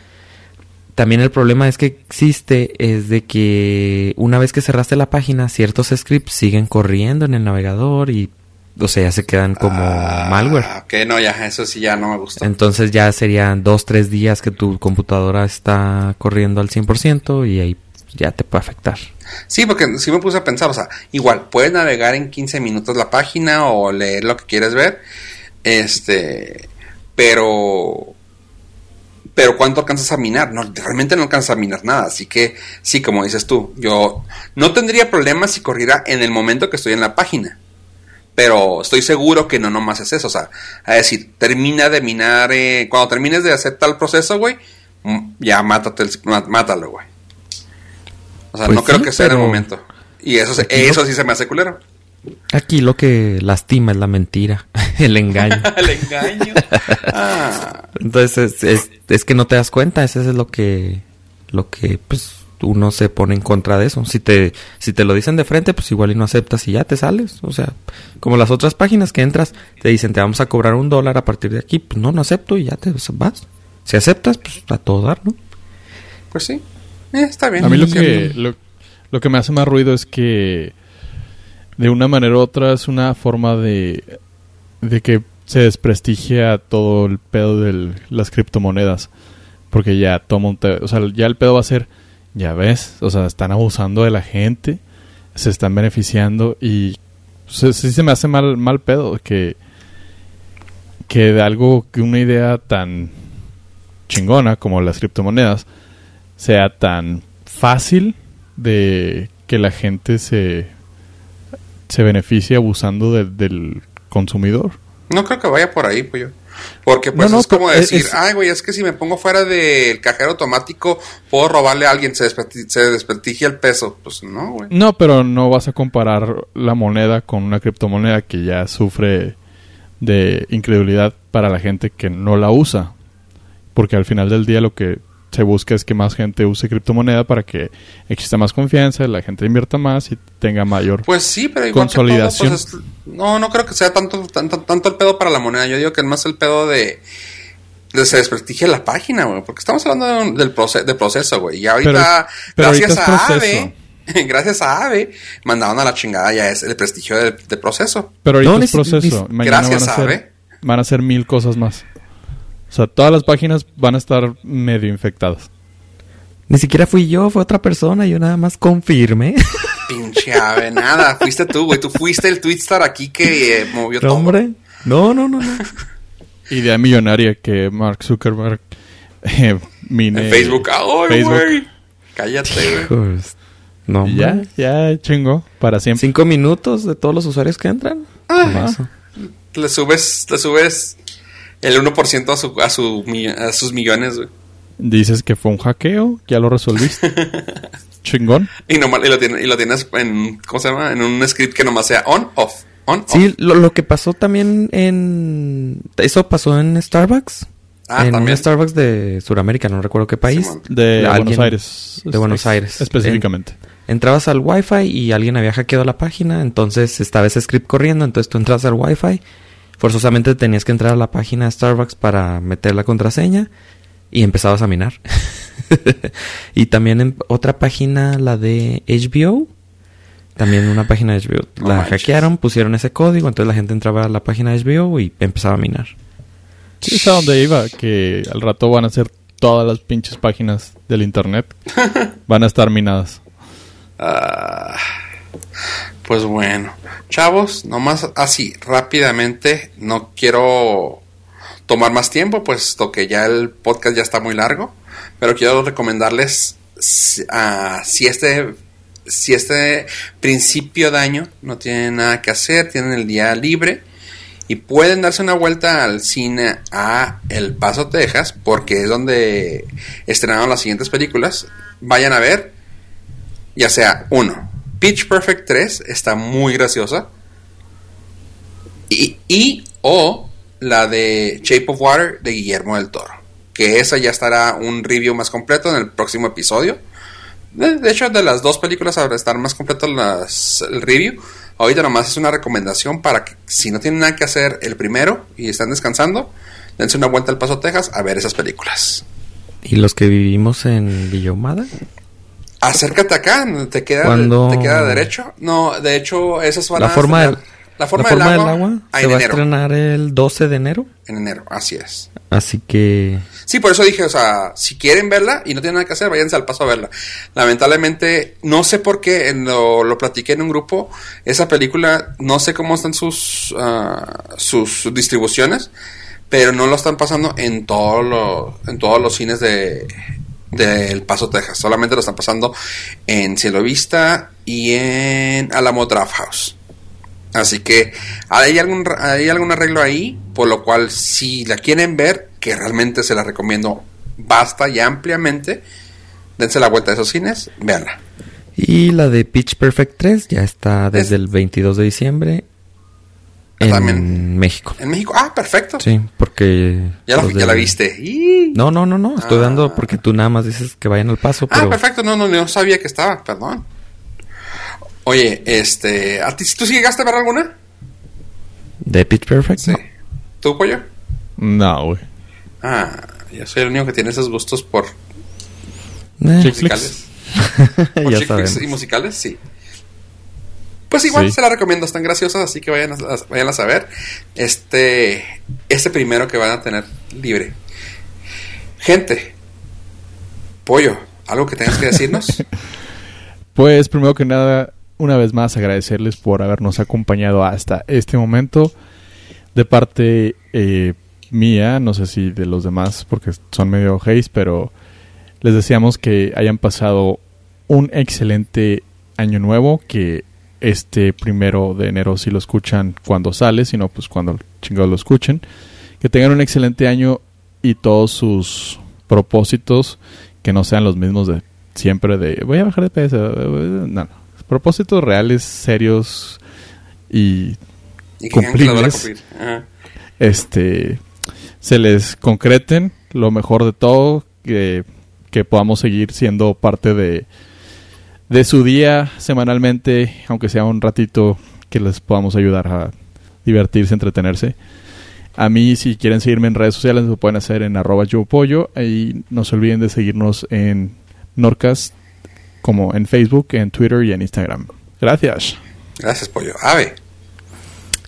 también el problema es que existe es de que una vez que cerraste la página, ciertos scripts siguen corriendo en el navegador y, o sea, ya se quedan como ah, malware. Ok, no, ya, eso sí ya no me gusta. Entonces ya serían dos, tres días que tu computadora está corriendo al 100% y ahí ya te puede afectar. Sí, porque sí me puse a pensar, o sea, igual, puedes navegar en 15 minutos la página o leer lo que quieres ver, este, pero pero ¿cuánto alcanzas a minar? No, realmente no alcanzas a minar nada. Así que sí, como dices tú, yo no tendría problemas si corriera en el momento que estoy en la página. Pero estoy seguro que no nomás es eso. O sea, a decir, termina de minar, eh, cuando termines de hacer tal proceso, güey, ya mátate mátalo, güey. O sea, pues no creo que sea en el momento. Y eso, eso sí se me hace culero. Aquí lo que lastima es la mentira, (laughs) el engaño. (laughs) el engaño. Ah. Entonces es, que no te das cuenta, eso es lo que, lo que pues uno se pone en contra de eso. Si te, si te lo dicen de frente, pues igual y no aceptas y ya te sales. O sea, como las otras páginas que entras, te dicen te vamos a cobrar un dólar a partir de aquí, pues no, no acepto y ya te vas. Si aceptas, pues a todo dar, ¿no? Pues sí, eh, está bien. A mí lo que, lo, lo que me hace más ruido es que de una manera u otra es una forma de, de que se desprestigia todo el pedo de las criptomonedas. Porque ya toma un... O sea, ya el pedo va a ser, ya ves, o sea, están abusando de la gente, se están beneficiando y sí se me hace mal, mal pedo que, que de algo, que una idea tan chingona como las criptomonedas sea tan fácil de que la gente se se beneficia abusando del consumidor. No creo que vaya por ahí, pues yo. Porque pues es como decir, ay, güey, es que si me pongo fuera del cajero automático, puedo robarle a alguien, se, se desprestigia el peso. Pues no, güey. No, pero no vas a comparar la moneda con una criptomoneda que ya sufre de incredulidad para la gente que no la usa. Porque al final del día lo que se busca es que más gente use criptomoneda para que exista más confianza, la gente invierta más y tenga mayor pues sí, pero igual consolidación. pues no, no creo que sea tanto, tanto, tanto el pedo para la moneda. Yo digo que es más el pedo de, de se desprestigia la página, güey. Porque estamos hablando del proceso, de proceso, güey. Y ahorita, (laughs) gracias a AVE, gracias a AVE, mandaron a la chingada ya es el prestigio del, proceso. Pero ahorita es proceso. gracias a AVE. Van a hacer mil cosas más. O sea, todas las páginas van a estar medio infectadas. Ni siquiera fui yo, fue otra persona, yo nada más confirmé. (laughs) Pinche ave, nada, fuiste tú, güey, tú fuiste el Twitstar aquí que eh, movió todo. Hombre, no, no, no, no. (laughs) Idea millonaria que Mark Zuckerberg (laughs) eh, mine. En Facebook, ¡ay, güey! Cállate, güey. No, ya, ya chingo, para siempre. Cinco minutos de todos los usuarios que entran. Le subes, le subes el 1% a, su, a, su, a sus millones, güey. Dices que fue un hackeo, ya lo resolviste. (laughs) Chingón. Y, nomás, y, lo tienes, y lo tienes en, ¿cómo se llama? En un script que nomás sea on, off, on, sí, Lo, lo, que pasó también en... Eso pasó en Starbucks. Ah, en un Starbucks de Sudamérica, no recuerdo qué país. de Buenos Aires. De Buenos Aires. Específicamente. entrabas al Wi-Fi y alguien había hackeado la página, entonces estaba ese script corriendo, entonces tú entras al Wi-Fi forzosamente tenías que entrar a la página de Starbucks para meter la contraseña y empezabas a minar. (laughs) y también en otra página, la de HBO, también una página de HBO. la hackearon, pusieron ese código, entonces la gente entraba a la página de HBO y empezaba a minar. Sí, es a donde iba, que al rato van a ser todas las pinches páginas del internet. (laughs) van a estar minadas. Ah, pues bueno, chavos, nomás así, rápidamente, no quiero tomar más tiempo, puesto que ya el podcast ya está muy largo, pero quiero recomendarles uh, si este si este principio de año no tienen nada que hacer, tienen el día libre y pueden darse una vuelta al cine a El Paso, Texas, porque es donde estrenaron las siguientes películas. Vayan a ver, ya sea uno, Pitch Perfect 3 está muy graciosa. Y, o la de Shape of Water de Guillermo del Toro. Que esa ya estará un review más completo en el próximo episodio. De, hecho, de las dos películas habrá estar más completo el review. Ahorita nomás es una recomendación para que si no tienen nada que hacer el primero y están descansando, dense una vuelta al Paso, Texas a ver esas películas. ¿Y los que vivimos en Villahumada? Acércate acá, te queda, te queda derecho. No, de hecho, esas van la forma del, la forma, del, agua, se va a estrenar el 12 de enero. En enero, así es. Así que... Sí, por eso dije, o sea, si quieren verla y no tienen nada que hacer, váyanse al paso a verla. Lamentablemente, no sé por qué, lo, lo platiqué en un grupo, esa película, no sé cómo están sus, ah, sus distribuciones, pero no lo están pasando en, todo en todos los cines de, del Paso, Texas. Solamente lo están pasando en Cielo Vista y en Alamo Draft House. Así que hay algún, hay algún arreglo ahí, por lo cual si la quieren ver, que realmente se la recomiendo basta y ampliamente, dense la vuelta a esos cines, véanla. Y la de Pitch Perfect 3 ya está desde el 22 de diciembre en México. En México. Ah, perfecto. Sí, porque... Ya, la, viste. No, no, no, no. Estoy dando ah. porque tú nada más dices que vayan al paso. Ah, perfecto. No, no, no sabía que estaba. Perdón. Oye, este... ¿A ti, ¿Tú sí llegaste a ver alguna? ¿De Pitch Perfect? Sí. ¿Tú, pollo? No, güey. Ah, yo soy el único que tiene esos gustos por... Eh. musicales. (laughs) ¿Por ya y musicales? Sí. Pues igual se la recomiendo, están graciosas, así que vayan a, vayan a saber. Este, este primero que van a tener libre. Gente, pollo, ¿algo que tengas que decirnos? (laughs) pues primero que nada, una vez más agradecerles por habernos acompañado hasta este momento. De parte eh, mía, no sé si de los demás, porque son medio haze, pero les deseamos que hayan pasado un excelente año nuevo, que este primero de enero si lo escuchan cuando sale, sino pues cuando chingados lo escuchen. Que tengan un excelente año y todos sus propósitos que no sean los mismos de siempre de voy a bajar de peso. No, no. Propósitos reales, serios y, y cumplibles. Este se les concreten lo mejor de todo, que, que podamos seguir siendo parte de, de su día semanalmente, aunque sea un ratito que les podamos ayudar a divertirse, entretenerse. A mí, si quieren seguirme en redes sociales, lo pueden hacer en arroba yo pollo. Y no se olviden de seguirnos en Norcast, como en Facebook, en Twitter y en Instagram. Gracias. Gracias, pollo. Ave.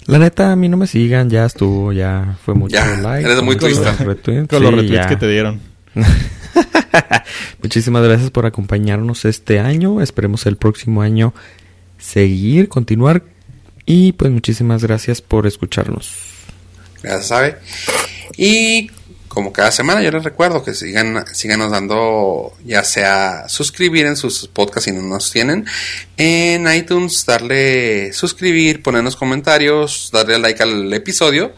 La neta, a mí no me sigan, ya estuvo, ya fue mucho ya, like. Eres muy triste. Con los retweets que te dieron. (laughs) Muchísimas gracias por acompañarnos este año. Esperemos el próximo año seguir, continuar. Y pues muchísimas gracias por escucharnos. Ya sabe. Y como cada semana yo les recuerdo que sigan síganos dando ya sea suscribir en sus podcasts si no nos tienen en iTunes darle suscribir ponernos comentarios darle like al episodio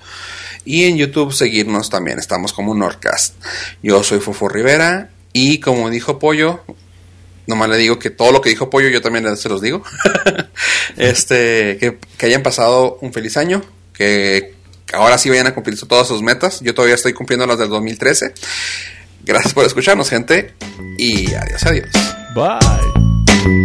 y en YouTube seguirnos también estamos como Norcast yo soy Fofo Rivera y como dijo Pollo nomás le digo que todo lo que dijo Pollo yo también se los digo (laughs) este que, que hayan pasado un feliz año que ahora sí vayan a cumplir todas sus metas. Yo todavía estoy cumpliendo las del 2013. Gracias por escucharnos, gente. Y adiós, adiós. Bye.